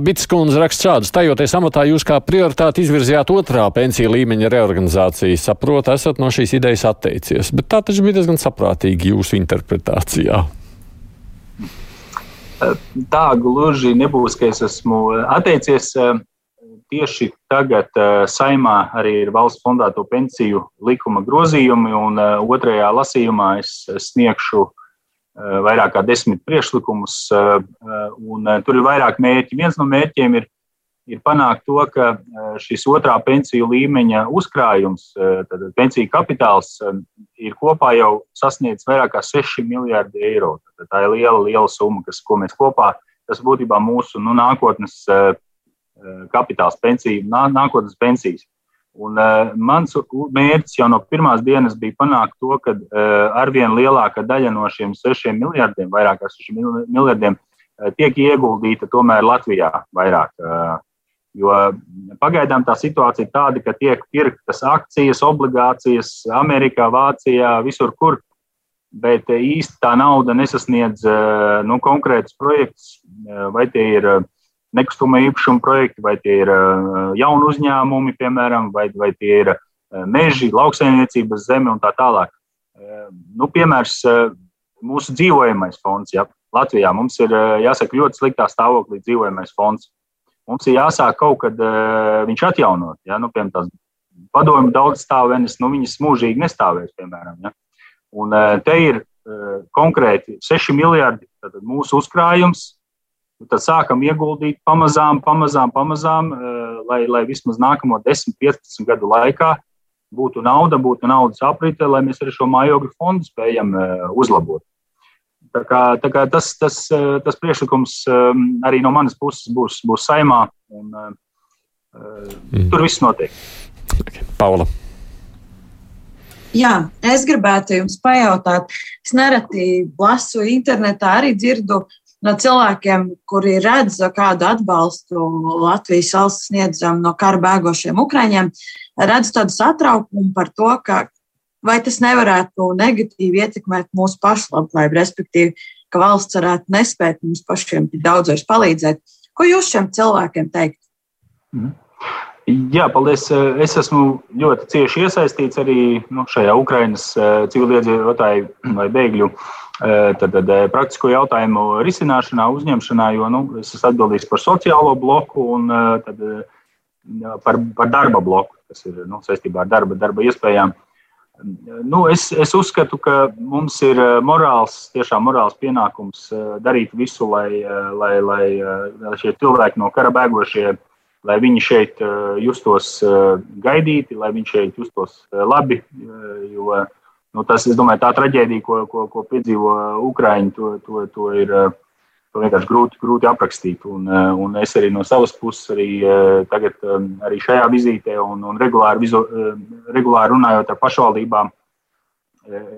Speaker 2: Bits kundze raksta šādu. Stājoties amatā, jūs kā prioritāti izvirzījāt otrā pensiju līmeņa reorganizāciju. Saprotu, esat no šīs idejas atteicies, bet tā taču bija diezgan saprātīgi jūsu interpretācijā.
Speaker 3: Tā gluži nebūs, ka es esmu atteicies tieši tagad uh, saimā arī ir valsts fondēto pensiju likuma grozījumi, un uh, otrajā lasījumā es sniegšu uh, vairāk kā desmit priekšlikumus, tur ir vairāk mērķi. Viens no mērķiem ir, ir panākt to, ka šis otrā pensiju līmeņa uzkrājums, tad pensiju kapitāls, ir kopā jau sasniedzis vairāk kā 6 miljardi eiro. Tad tā ir liela, liela summa, kas, ko mēs kopā, tas būtībā mūsu nu, nākotnes Eh, kapitāls pensiju, nā, nākotnes pensijas. Un, uh, mans mērķis jau no pirmās dienas bija panākt to, ka uh, arvien lielāka daļa no šiem sešiem miljardiem, vairāk kā sešiem miljardiem, uh, tiek ieguldīta tomēr Latvijā vairāk. Uh, jo pagaidām tā situācija ir tāda, ka tiek pirktas akcijas, obligācijas Amerikā, Vācijā, visur, kur bet īsti tā nauda nesasniedz nu, konkrētus projektus, vai tie ir nekustamā īpašuma projekti, vai tie ir jauni uzņēmumi, piemēram, vai, vai tie ir meži, lauksaimniecības zeme un tā tālāk. Nu, piemērs mūsu dzīvojamais fonds. Ja. Latvijā mums ir jāsaka ļoti sliktā stāvoklī dzīvojamais fonds. Mums ir jāsāk kaut kad viņš atjaunot. Ja. Nu, piemēram, tās padomju daudz stāvenes, nu, viņas mūžīgi nestāvēs, piemēram. Ja. Un te ir konkrēti 6 miljardi mūsu uzkrājums. Tad sākam ieguldīt pamazām, pamazām, pamazām, lai, lai vismaz nākamo 10, 15 gadu laikā būtu nauda, būtu naudas aprite, lai mēs arī šo mājokļu fondu spējam uzlabot. Tā kā, tā kā tas, tas, tas priekšlikums arī no manas puses būs, būs saimā, un mm. tur viss notiek.
Speaker 2: Paula.
Speaker 4: Jā, es gribētu jums pajautāt, es nereti lasu internetā, arī dzirdu no cilvēkiem, kuri redz, kādu atbalstu Latvijas valsts sniedzam no kara bēgošiem ukraiņiem, redzu tādu satraukumu par to, ka vai tas nevarētu negatīvi ietekmēt mūsu pašu labklājību, respektīvi, ka valsts varētu nespēt mums pašiem tik daudz vairs palīdzēt. Ko jūs šiem cilvēkiem teikt?
Speaker 3: Mm. Jā, paldies. Es esmu ļoti cieši iesaistīts arī nu, šajā Ukraiņas eh, civiliedzīvotāju vai bēgļu eh, tad, tad, eh, praktisko jautājumu risināšanā, uzņemšanā, jo nu, es esmu atbildīgs par sociālo bloku un tad, par, par darba bloku, kas ir nu, saistībā ar darba, darba iespējām. Nu, es, es uzskatu, ka mums ir morāls, tiešām morāls pienākums darīt visu, lai, lai, lai, lai šie cilvēki no kara bēgošie lai viņi šeit eh, justos eh, gaidīti, lai viņi šeit justos eh, labi. Jo, nu, tas, es domāju, tā traģēdija, ko, ko, ko piedzīvo Ukraiņi, to, to, to ir to vienkārši grūti, grūti aprakstīt. Un, un es arī no savas puses, arī, tagad, arī šajā vizītē, un, un regulāri, vizo, regulāri runājot ar pašvaldībām,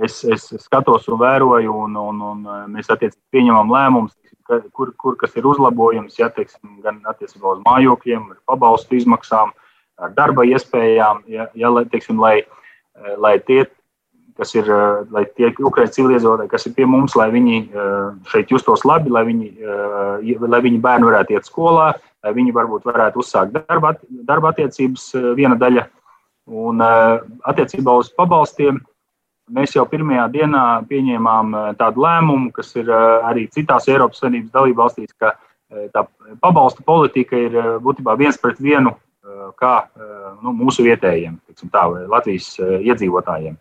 Speaker 3: es, es skatos un vēroju, un, un, un mēs attiecīgi pieņemam lēmumus kur, kur kas ir uzlabojums, ja, teiksim, gan attiecībā uz mājokļiem, pabalstu izmaksām, ar darba iespējām, ja, ja, teiksim, lai, lai tie, kas ir, lai tie ukraiņu civilizotāji, kas ir pie mums, lai viņi šeit justos labi, lai, viņi, lai viņi bērni varētu iet skolā, lai viņi varbūt varētu uzsākt darba, darba attiecības viena daļa. Un attiecībā uz pabalstiem Mēs jau pirmajā dienā pieņēmām eh, tādu lēmumu, kas ir eh, arī citās Eiropas Savienības dalību valstīs, ka eh, tā pabalsta politika ir būtībā viens pret vienu kā nu, mūsu vietējiem, tā, Latvijas iedzīvotājiem.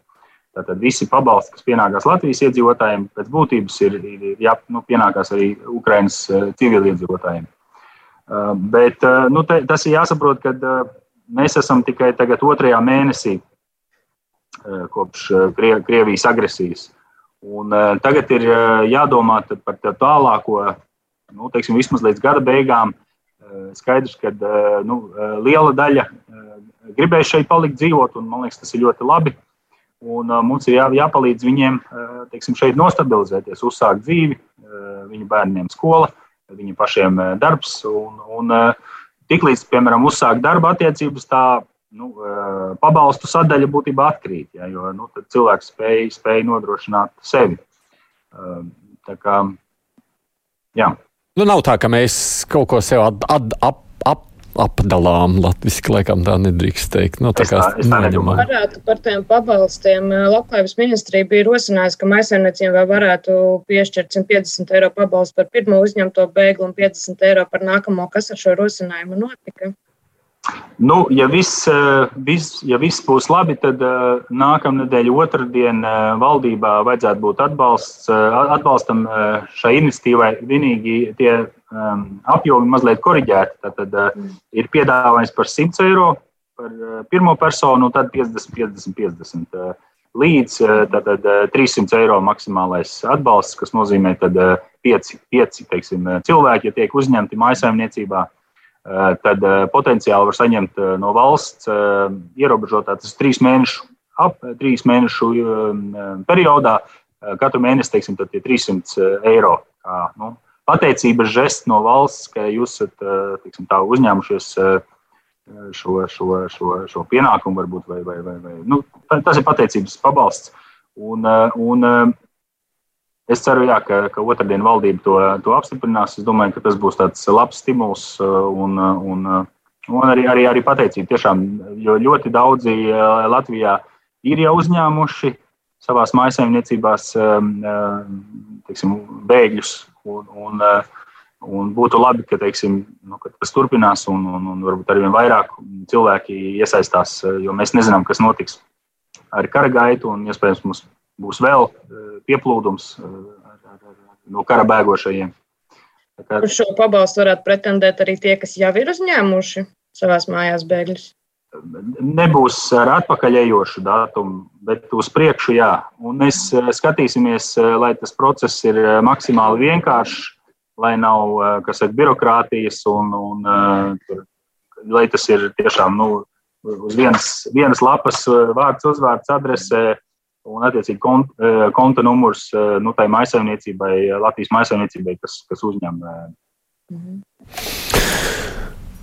Speaker 3: Tātad visi pabalsti, kas pienākās Latvijas iedzīvotājiem, pēc būtības ir, ir jā, nu, pienākās arī Ukraiņas civiliedzīvotājiem. Bet nu, te, tas ir jāsaprot, ka mēs esam tikai tagad otrajā mēnesī Eh, kopš eh, Krievijas agresijas. Un, uh, tagad ir uh, jādomā par tālāko, nu, teiksim, vismaz līdz gada beigām. Uh, skaidrs, ka uh, nu, uh, liela daļa uh, gribēs šeit palikt dzīvot, un man liekas, tas ir ļoti labi. Un, uh, mums ir jā, jāpalīdz viņiem uh, teiksim, šeit nostabilizēties, uzsākt dzīvi, uh, viņu bērniem skola, viņu pašiem uh, darbs. Un, un, uh, tiklīdz, piemēram, uzsākt darba attiecības, tā nu, pabalstu sadaļa būtībā atkrīt, ja, jo nu, cilvēks spēj, spēj nodrošināt sevi. Tā kā, jā.
Speaker 2: Nu, nav tā, ka mēs kaut ko sev at, at, ap, ap, apdalām. Latvijasiski laikam tā nedrīkst teikt. Nu, tā
Speaker 3: es tā, es tā nedomāju.
Speaker 5: Varētu par tiem pabalstiem. Labklājības ministrija bija rosinājusi, ka maisaimniecībai varētu piešķirt 150 eiro pabalstu par pirmo uzņemto bēglu un 50 eiro par nākamo. Kas ar šo rosinājumu notika?
Speaker 3: Nu, ja, viss, eh, vis, ja viss būs labi, tad uh, nākamā nedēļa, otrdien, uh, valdībā vajadzētu būt atbalsts, atbalstam šai iniciatīvai. Vienīgi tie um, apjomi mazliet korģēti. Tad ir piedāvājums par 100 eiro par pirmo personu, un tad 50, 50, 50. Uh, līdz tātad, 300 eiro maksimālais atbalsts, kas nozīmē, ka 5, 5 teiksim, cilvēki, ja tiek uzņemti mājsaimniecībā, Eh, tad eh, potenciāli var saņemt eh, no valsts ierobežotā tas trīs mēnešu, ap trīs mēnešu periodā. Katru mēnesi, teiksim, tad ir 300 eiro. Kā, nu, pateicības žests no valsts, ka jūs esat teiksim, tā, uzņēmušies šo, šo, šo, šo pienākumu, varbūt, vai, vai, vai, vai. Nu, tas ir pateicības pabalsts. Un, un es ceru, jā, ka, ka otrdien valdība to, to apstiprinās. Es domāju, ka tas būs tāds labs stimuls un, un, un arī, arī, arī pateicība. Tiešām, jo ļoti daudzi Latvijā ir jau uzņēmuši savā mājsaimniecībās teiksim, bēgļus. Un, un, un būtu labi, ka, teiksim, nu, ka tas turpinās un, un, un varbūt arī vairāk cilvēki iesaistās, jo mēs nezinām, kas notiks ar kara gaitu un iespējams mums būs vēl pieplūdums no kara bēgošajiem.
Speaker 5: Uz šo pabalstu varētu pretendēt arī tie, kas jau ir uzņēmuši savās mājās bēgļus
Speaker 3: nebūs ar atpakaļējošu datumu, bet uz priekšu jā. Un mēs eh, skatīsimies, eh, lai tas process ir eh, maksimāli vienkāršs, lai nav saka, birokrātijas un, un lai tas ir tiešām nu, uz vienas, vienas lapas vārds, uzvārds, adrese un attiecīgi konta, konta numurs nu, tai maisaimniecībai, Latvijas maisaimniecībai, kas, kas uzņem. Mhm.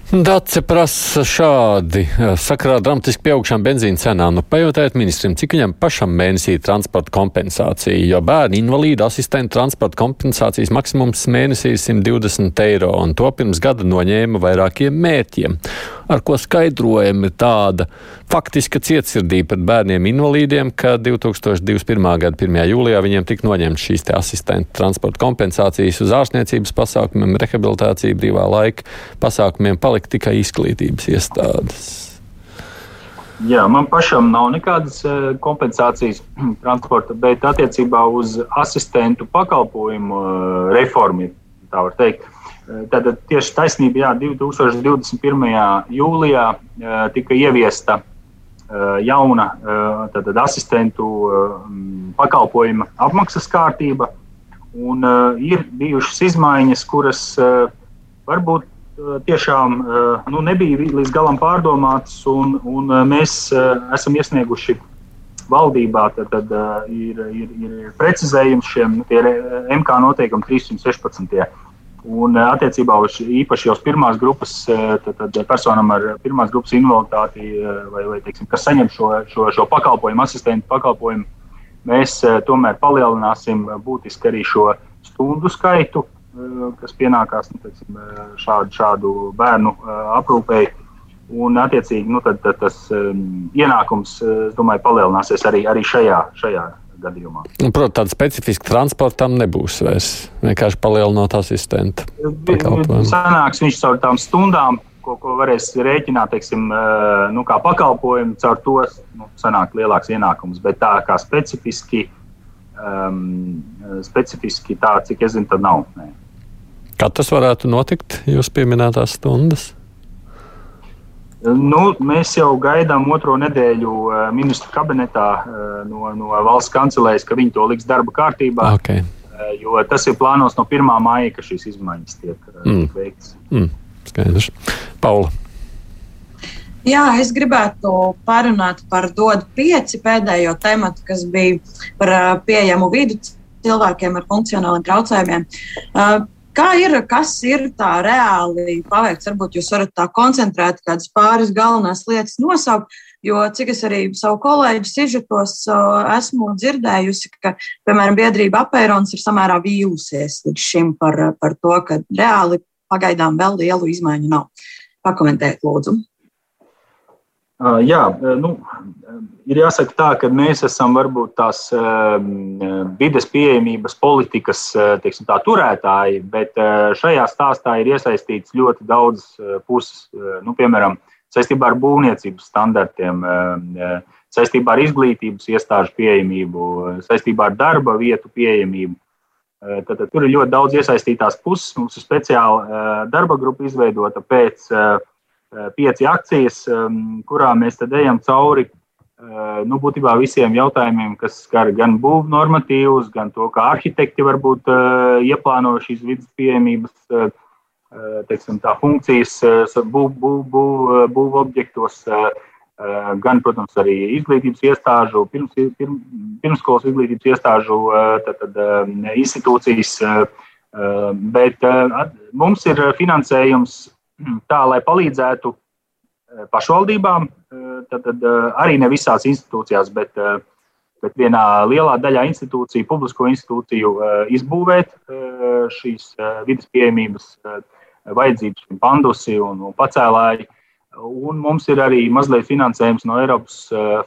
Speaker 2: Dace prasa šādi. Sakrā dramatiski pieaugšām benzīna cenām. Nu, pajautājiet ministram, cik viņam pašam mēnesī ir transporta kompensācija, jo bērnu invalīdu asistentu transporta kompensācijas maksimums mēnesī ir 120 eiro, un to pirms gada noņēma vairākiem mērķiem. Ar ko skaidrojumi tāda faktiska cietsirdība pret bērniem invalīdiem, ka 2021. gada 1. jūlijā viņiem tika noņemts šīs asistentu transporta kompensācijas uz ārstniecības pasākumiem, rehabilitāciju, brīvā laika pasākumiem. Palika tikai izglītības iestādes?
Speaker 3: Jā, man pašam nav nekādas eh, kompensācijas transporta, bet attiecībā uz asistentu pakalpojumu eh, reformu, tā var teikt. Eh, tad tieši taisnība, jā, 2021. jūlijā tika ieviesta jauna tātad, asistentu pakalpojuma apmaksas kārtība, un ir bijušas izmaiņas, kuras varbūt Eh, tiešām eh, nu, nebija līdz galam pārdomātas, un, un eh, mēs esam iesnieguši valdībā. Tad, tad ir, ir, ir precizējums šiem MK noteikumi 316. Un attiecībā uz īpaši jau pirmās grupas, tad, tad personam ar pirmās grupas invaliditāti, vai, vai teiksim, kas saņem šo, šo, šo pakalpojumu, asistentu pakalpojumu, mēs tomēr palielināsim būtiski arī šo stundu skaitu Eh, kas pienākās nu, teiksim, eh, šādu, šādu bērnu eh, aprūpēji. Un, attiecīgi, nu, tad, tad tas um, ienākums, es domāju, palielināsies arī, arī šajā, šajā gadījumā.
Speaker 2: Nu, Protams, tāda specifiska transportam nebūs vairs vienkārši palielinot asistenta.
Speaker 3: Sanāks viņš caur tām stundām, ko, ko varēs rēķināt, teiksim, nu, kā pakalpojumu, caur to nu, sanāk lielāks ienākums. Bet tā kā specifiski, um, specifiski tā, cik es zinu, tad nav. Nē.
Speaker 2: Kad tas varētu notikt, jūs pieminētās stundas?
Speaker 3: Nu, mēs jau gaidām otro nedēļu uh, ministru kabinetā uh, no, no valsts kancelēs, ka viņi to liks darba kārtībā.
Speaker 2: Okay.
Speaker 3: Uh, jo tas ir plānos no 1. māja, ka šīs izmaiņas tiek mm. veikts.
Speaker 2: Mm. Skaidrs. Paula.
Speaker 4: Jā, es gribētu parunāt par DOD 5 pēdējo tematu, kas bija par pieejamu vidu cilvēkiem ar funkcionāliem traucējumiem. Kā ir, kas ir tā reāli paveikts? Varbūt jūs varat tā koncentrēt kādas pāris galvenās lietas nosaukt, jo cik es arī savu kolēģu sižetos esmu dzirdējusi, ka, piemēram, biedrība apērons ir samērā vīlusies līdz šim par, par to, ka reāli pagaidām vēl lielu izmaiņu nav. Pakomentēt, lūdzu.
Speaker 3: Jā, nu, ir jāsaka tā, ka mēs esam varbūt tās vides pieejamības politikas teiksim, tā, turētāji, bet šajā stāstā ir iesaistīts ļoti daudz puses. Nu, piemēram, saistībā ar būvniecības standartiem, saistībā ar izglītības iestāžu pieejamību, saistībā ar darba vietu pieejamību. Tad, tur ir ļoti daudz iesaistītās puses. Mums ir speciāla darba grupa izveidota pēc Eh, pieci akcijas, kurām mēs tad ejam cauri eh, nu, būtībā visiem jautājumiem, kas skar gan būvniecības normatīvus, gan to, kā arhitekti varbūt eh, ieplāno šīs vidas pieejamības teiksim, funkcijas būvobjektos, būv, būv, būv gan, protams, arī izglītības iestāžu, pirms, pirm, pirmskolas izglītības iestāžu tad, tad, institūcijas. Bet mums ir finansējums tā, lai palīdzētu eh, pašvaldībām, eh, tad, tad eh, arī ne visās institūcijās, bet bet vienā lielā daļā institūciju, publisko institūciju izbūvēt šīs vidas pieejamības vajadzības, pandusi un, un pacēlāji. Un mums ir arī mazliet finansējums no Eiropas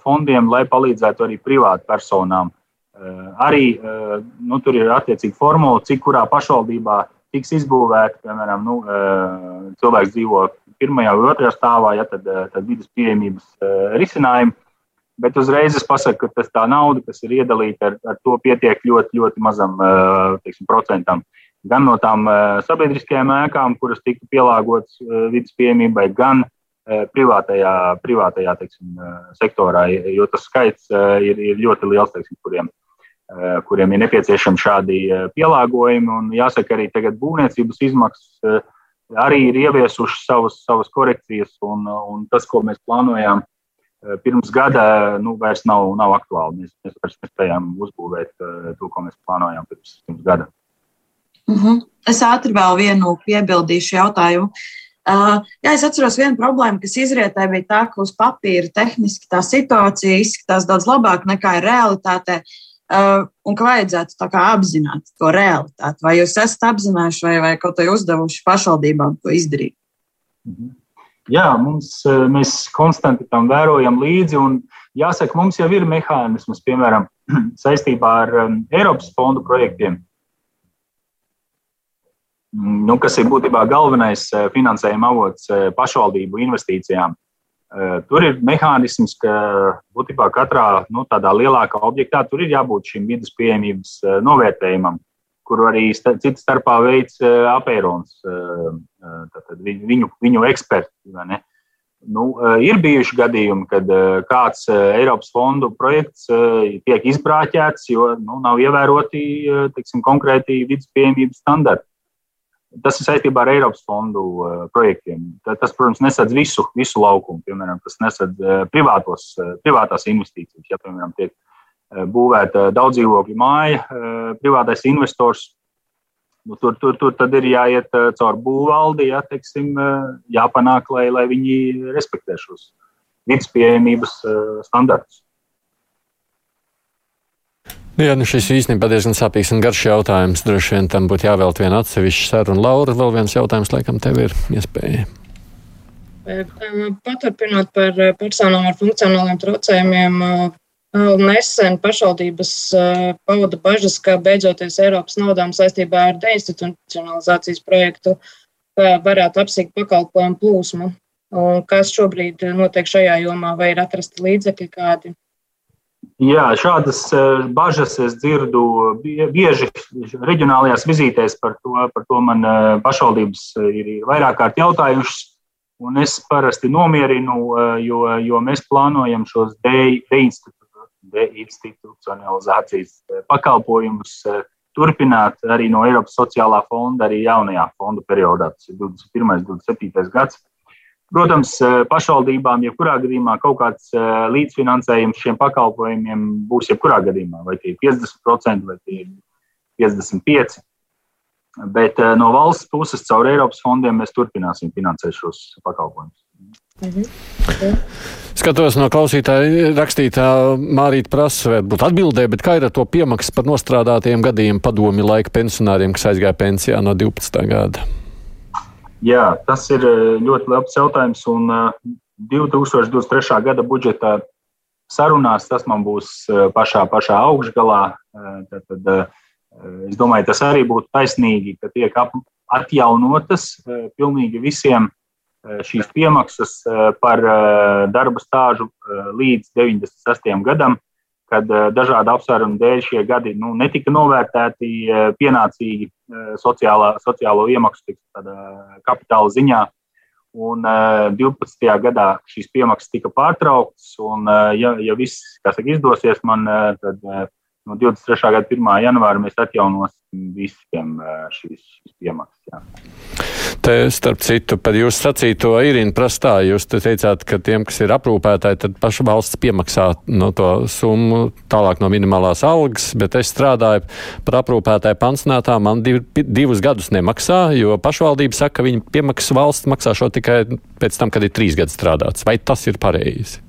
Speaker 3: fondiem, lai palīdzētu arī privātpersonām. Arī nu, tur ir attiecīga formula, cik kurā pašvaldībā tiks izbūvēta. Piemēram, nu, cilvēks dzīvo pirmajā vai otrajā stāvā, ja tad, tad vidas pieejamības risinājumi. Bet uzreiz es pasaku, ka tas tā nauda, kas ir iedalīta, ar, ar to pietiek ļoti, ļoti mazam teiksim, procentam. Gan no tām sabiedriskajām ēkām, kuras tika pielāgotas vidas pieejamībai, gan privātajā, privātajā teiksim, sektorā, jo tas skaits ir, ir ļoti liels, teiksim, kuriem, kuriem ir nepieciešami šādi pielāgojumi. Un jāsaka, arī tagad būvniecības izmaksas arī ir ieviesušas savas, savas korekcijas, un, un tas, ko mēs plānojām Eh, pirms gada nu, vairs nav, nav aktuāli. Mēs, mēs vairs nespējām uzbūvēt eh, to, ko mēs plānojām pirms, pirms gada.
Speaker 4: Uh mhm. -huh. Es ātri vēl vienu piebildīšu jautājumu. Uh, jā, es atceros vienu problēmu, kas izrietēja, bija tā, ka uz papīra tehniski tā situācija izskatās daudz labāk nekā ir realitāte. Uh, un ka vajadzētu apzināt to realitāti. Vai jūs esat apzinājuši vai, vai kaut ko uzdevuši pašvaldībām to izdarīt?
Speaker 3: Mhm. Jā, mums, eh, mēs konstanti tam vērojam līdzi. Jāsaka, mums jau ir mehānisms, piemēram, saistībā ar um, Eiropas fondu projektiem, mm, nu, kas ir būtībā galvenais eh, finansējuma avots eh, pašvaldību investīcijām. Tur ir mehānisms, ka būtībā katrā nu, tādā lielākā objektā tur ir jābūt šim vidas pieejamības novērtējumam kuru arī citu starpā veids eh, apērons, eh, eh, viņu, viņu eksperti. Nu, ir bijuši gadījumi, kad kāds Eiropas fondu projekts tiek izbrāķēts, jo nu, nav ievēroti teiksim, konkrēti vidas pieejamības standarti. Tas ir saistībā ar Eiropas fondu projektiem. Tas, protams, nesadz visu, visu laukumu. Piemēram, tas nesadz privātos, privātās investīcijas. Ja, piemēram, tiek būvēta daudz dzīvokļu māja, privātais investors. Nu, tur, tur, tur tad ir jāiet caur būvvaldi, jā, teiksim, jāpanāk, lai, lai viņi respektē šos vidas pieejamības standartus.
Speaker 2: Nu jā, nu šis īstenībā diezgan sāpīgs un garš jautājums. Droši vien tam būtu jāvēlt viena atsevišķa saruna. Laura, vēl viens jautājums, laikam, tev ir iespēja.
Speaker 5: Paturpinot par personām ar funkcionāliem traucējumiem, Nesen pašvaldības pauda bažas, ka beidzoties Eiropas naudām saistībā ar deinstitucionalizācijas projektu, varētu apsīkt pakalpojumu plūsmu. Un kas šobrīd notiek šajā jomā, vai ir atrasti līdzekļi kādi?
Speaker 3: Jā, šādas bažas es dzirdu bieži reģionālajās vizītēs. Par to, par to man pašvaldības ir vairāk kārt jautājušas. Un es parasti nomierinu, jo, jo mēs plānojam šos deinstitucionalizācijas eh, pakalpojumus eh, turpināt arī no Eiropas sociālā fonda, arī jaunajā fonda periodā, tas ir 21. un 27. gads. Protams, eh, pašvaldībām, jebkurā gadījumā, kaut kāds līdzfinansējums šiem pakalpojumiem būs jebkurā gadījumā, vai tie ir 50% vai tie ir 55%. Bet no valsts puses, caur Eiropas fondiem, mēs turpināsim finansēt šos pakalpojumus. Mhm.
Speaker 2: Okay. Skatos no klausītāja rakstītā Mārīta prasa, varbūt atbildē, bet kā ir ar to piemaksu par nostrādātiem gadiem padomi laika pensionāriem, kas aizgāja pensijā no 12. gada?
Speaker 3: Jā, tas ir eh, ļoti labs jautājums. Un 2023. Eh, gada budžeta sarunās tas man būs eh, pašā, pašā augšgalā. Tad, tad, es domāju, tas arī būtu taisnīgi, ka tiek atjaunotas pilnīgi visiem šīs piemaksas par darba stāžu līdz 96. gadam, kad dažādu apsvērumu dēļ šie gadi nu, netika novērtēti pienācīgi sociālā, sociālo iemaksu kapitāla ziņā. Un 12. gadā šīs piemaksas tika pārtrauktas, un, ja, ja viss saka, izdosies man, tad no 23. gada 1. janvāra mēs atjaunosim visiem šīs, šīs piemaksas. Jā.
Speaker 2: Te, starp citu, par jūsu sacīto Irina prastā, jūs te teicāt, ka tiem, kas ir aprūpētāji, tad paša valsts piemaksā no to summu tālāk no minimālās algas, bet es strādāju par aprūpētāju pansionātā, man div, divus gadus nemaksā, jo pašvaldība saka, ka viņa piemaksas valsts maksā šo tikai pēc tam, kad ir trīs gadi strādāts. Vai tas ir pareizi?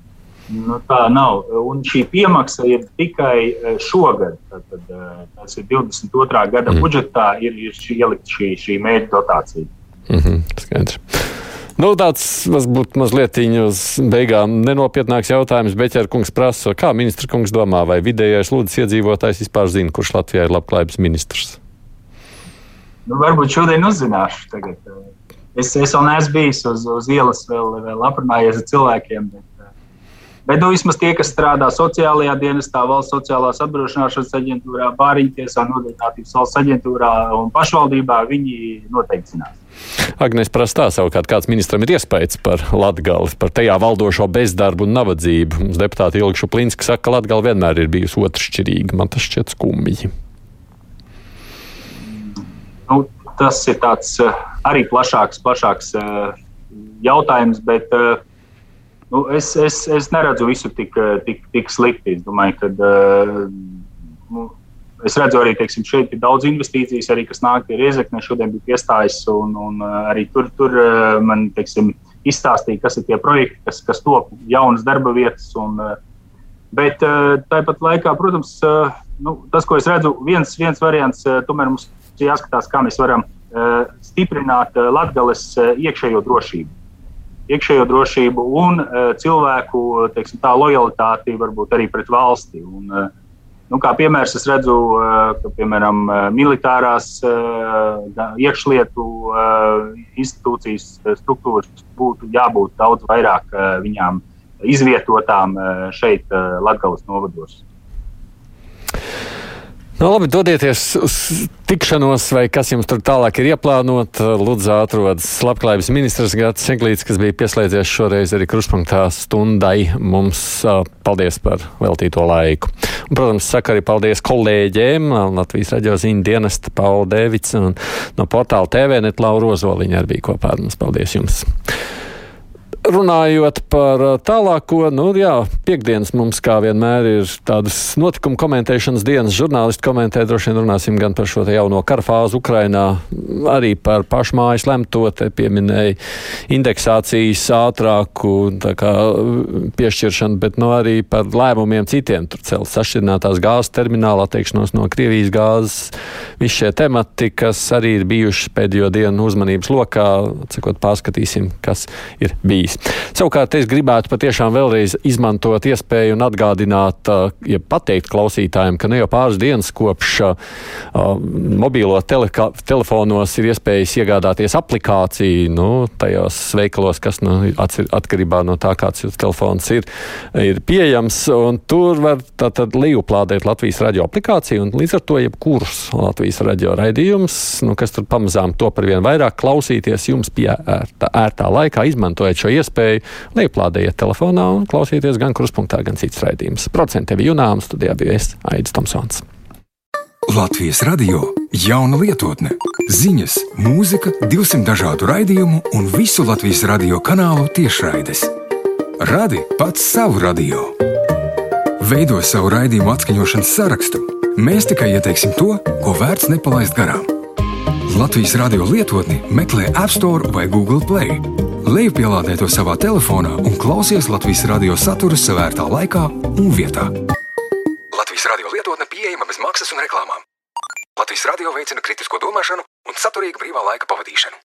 Speaker 3: Nu, tā nav. Un šī piemaksa ir tikai šogad. Tad, tad, tas ir 22. gada mm. budžetā, ir, ir šī, ielikt šī, šī mērķa dotācija.
Speaker 2: Mm -hmm, skaidrs. Nu, tāds varbūt mazliet uz beigām nenopietnāks jautājums. Beķer kungs prasa, kā ministra kungs domā, vai vidējais lūdzas iedzīvotājs vispār zina, kurš Latvijā ir labklājības ministrs?
Speaker 3: Nu, varbūt šodien uzzināšu. Tagad. Es, es vēl neesmu bijis uz, uz ielas, vēl, vēl aprunājies ar cilvēkiem. Bet, Bet nu, vismaz tie, kas strādā sociālajā dienestā, valsts sociālās apdrošināšanas aģentūrā, bāriņtiesā, nodarbinātības valsts aģentūrā un pašvaldībā, viņi noteikti zinās.
Speaker 2: Agnēs prastā savukārt, kāds ministram ir iespējas par Latgali, par tajā valdošo bezdarbu un nabadzību. Mums deputāti Ilgšu Plinski saka, ka Latgali vienmēr ir bijusi otršķirīga. Man tas šķiet skumji.
Speaker 3: Nu, tas ir tāds eh, arī plašāks, plašāks eh, jautājums, bet uh, Nu, es, es, es neredzu visu tik, tik, tik slikti. Es domāju, ka uh, nu, es redzu arī, teiksim, šeit ir daudz investīcijas, arī, kas nāk pie Riezekne. Šodien bija piestājis, un, un arī tur, tur man teiksim, izstāstīja, kas ir tie projekti, kas, kas top jaunas darba vietas. Un, bet tāpat laikā, protams, nu, tas, ko es redzu, viens, viens variants, tomēr mums jāskatās, kā mēs varam stiprināt Latvijas iekšējo drošību iekšējo drošību un uh, cilvēku teiksim, tā, lojalitāti varbūt arī pret valsti. Un, uh, nu, kā piemērs es redzu, ka piemēram militārās iekšlietu institūcijas struktūras būtu jābūt daudz vairāk viņām izvietotām šeit, Latvijas novados.
Speaker 2: Nu, labi, dodieties uz tikšanos, vai kas jums tur tālāk ir ieplānot. Lūdzu, atrodas labklājības ministrs Gats Seglīts, kas bija pieslēdzies šoreiz arī kruspunktā stundai. Mums paldies par veltīto laiku. Un, protams, saka arī paldies kolēģiem Latvijas raģio ziņu dienesta Paula Dēvics un no portāla TVNet Laura Ozoliņa arī bija kopā ar mums. Paldies jums! Runājot par uh, tālāko, nu, jā, piekdienas mums kā vienmēr ir tādas notikuma komentēšanas dienas. Žurnālisti komentē, droši vien runāsim gan par šo jauno karfāzu Ukrainā, arī par pašmājas lemto, te pieminēja indeksācijas ātrāku kā, piešķiršanu, bet nu, arī par lēmumiem citiem. Tur cels sašķirinātās gāzes termināla, atteikšanos no Krievijas gāzes. Visi šie temati, kas arī ir bijuši pēdējo dienu uzmanības lokā, cikot pārskatīsim, kas ir bijis bijis. Savukārt es gribētu patiešām vēlreiz izmantot iespēju un atgādināt, ja pateikt klausītājiem, ka ne jau pāris dienas kopš uh, mobīlo teleka, telefonos ir iespējas iegādāties aplikāciju, nu, tajos veikalos, kas nu, atkarībā no tā, kāds jūsu telefons ir, ir pieejams, un tur var tātad lejuplādēt Latvijas radio aplikāciju, un līdz ar to jebkurus Latvijas radio raidījumus, nu, kas tur pamazām to par vien vairāk klausīties jums pie ērtā, ērtā laikā, izmantojot šo iespēju lejuplādējiet telefonā un klausieties gan kruspunktā, gan citas raidījumus. Procenti bija Junām, studijā bija es, Aidis Tomsons.
Speaker 9: Latvijas radio jauna lietotne, ziņas, mūzika, 200 dažādu raidījumu un visu Latvijas radio kanālu tiešraides. Radi pats savu radio. Veido savu raidījumu atskaņošanas sarakstu. Mēs tikai ieteiksim to, ko vērts nepalaist garām. Latvijas radio lietotni meklē App Store vai Google Play. Lejupielādē to savā telefonā un klausies Latvijas radio saturu savērtā laikā un vietā. Latvijas radio lietotne pieejama bez maksas un reklāmām. Latvijas radio veicina kritisko domāšanu un saturīgu brīvā laika pavadīšanu.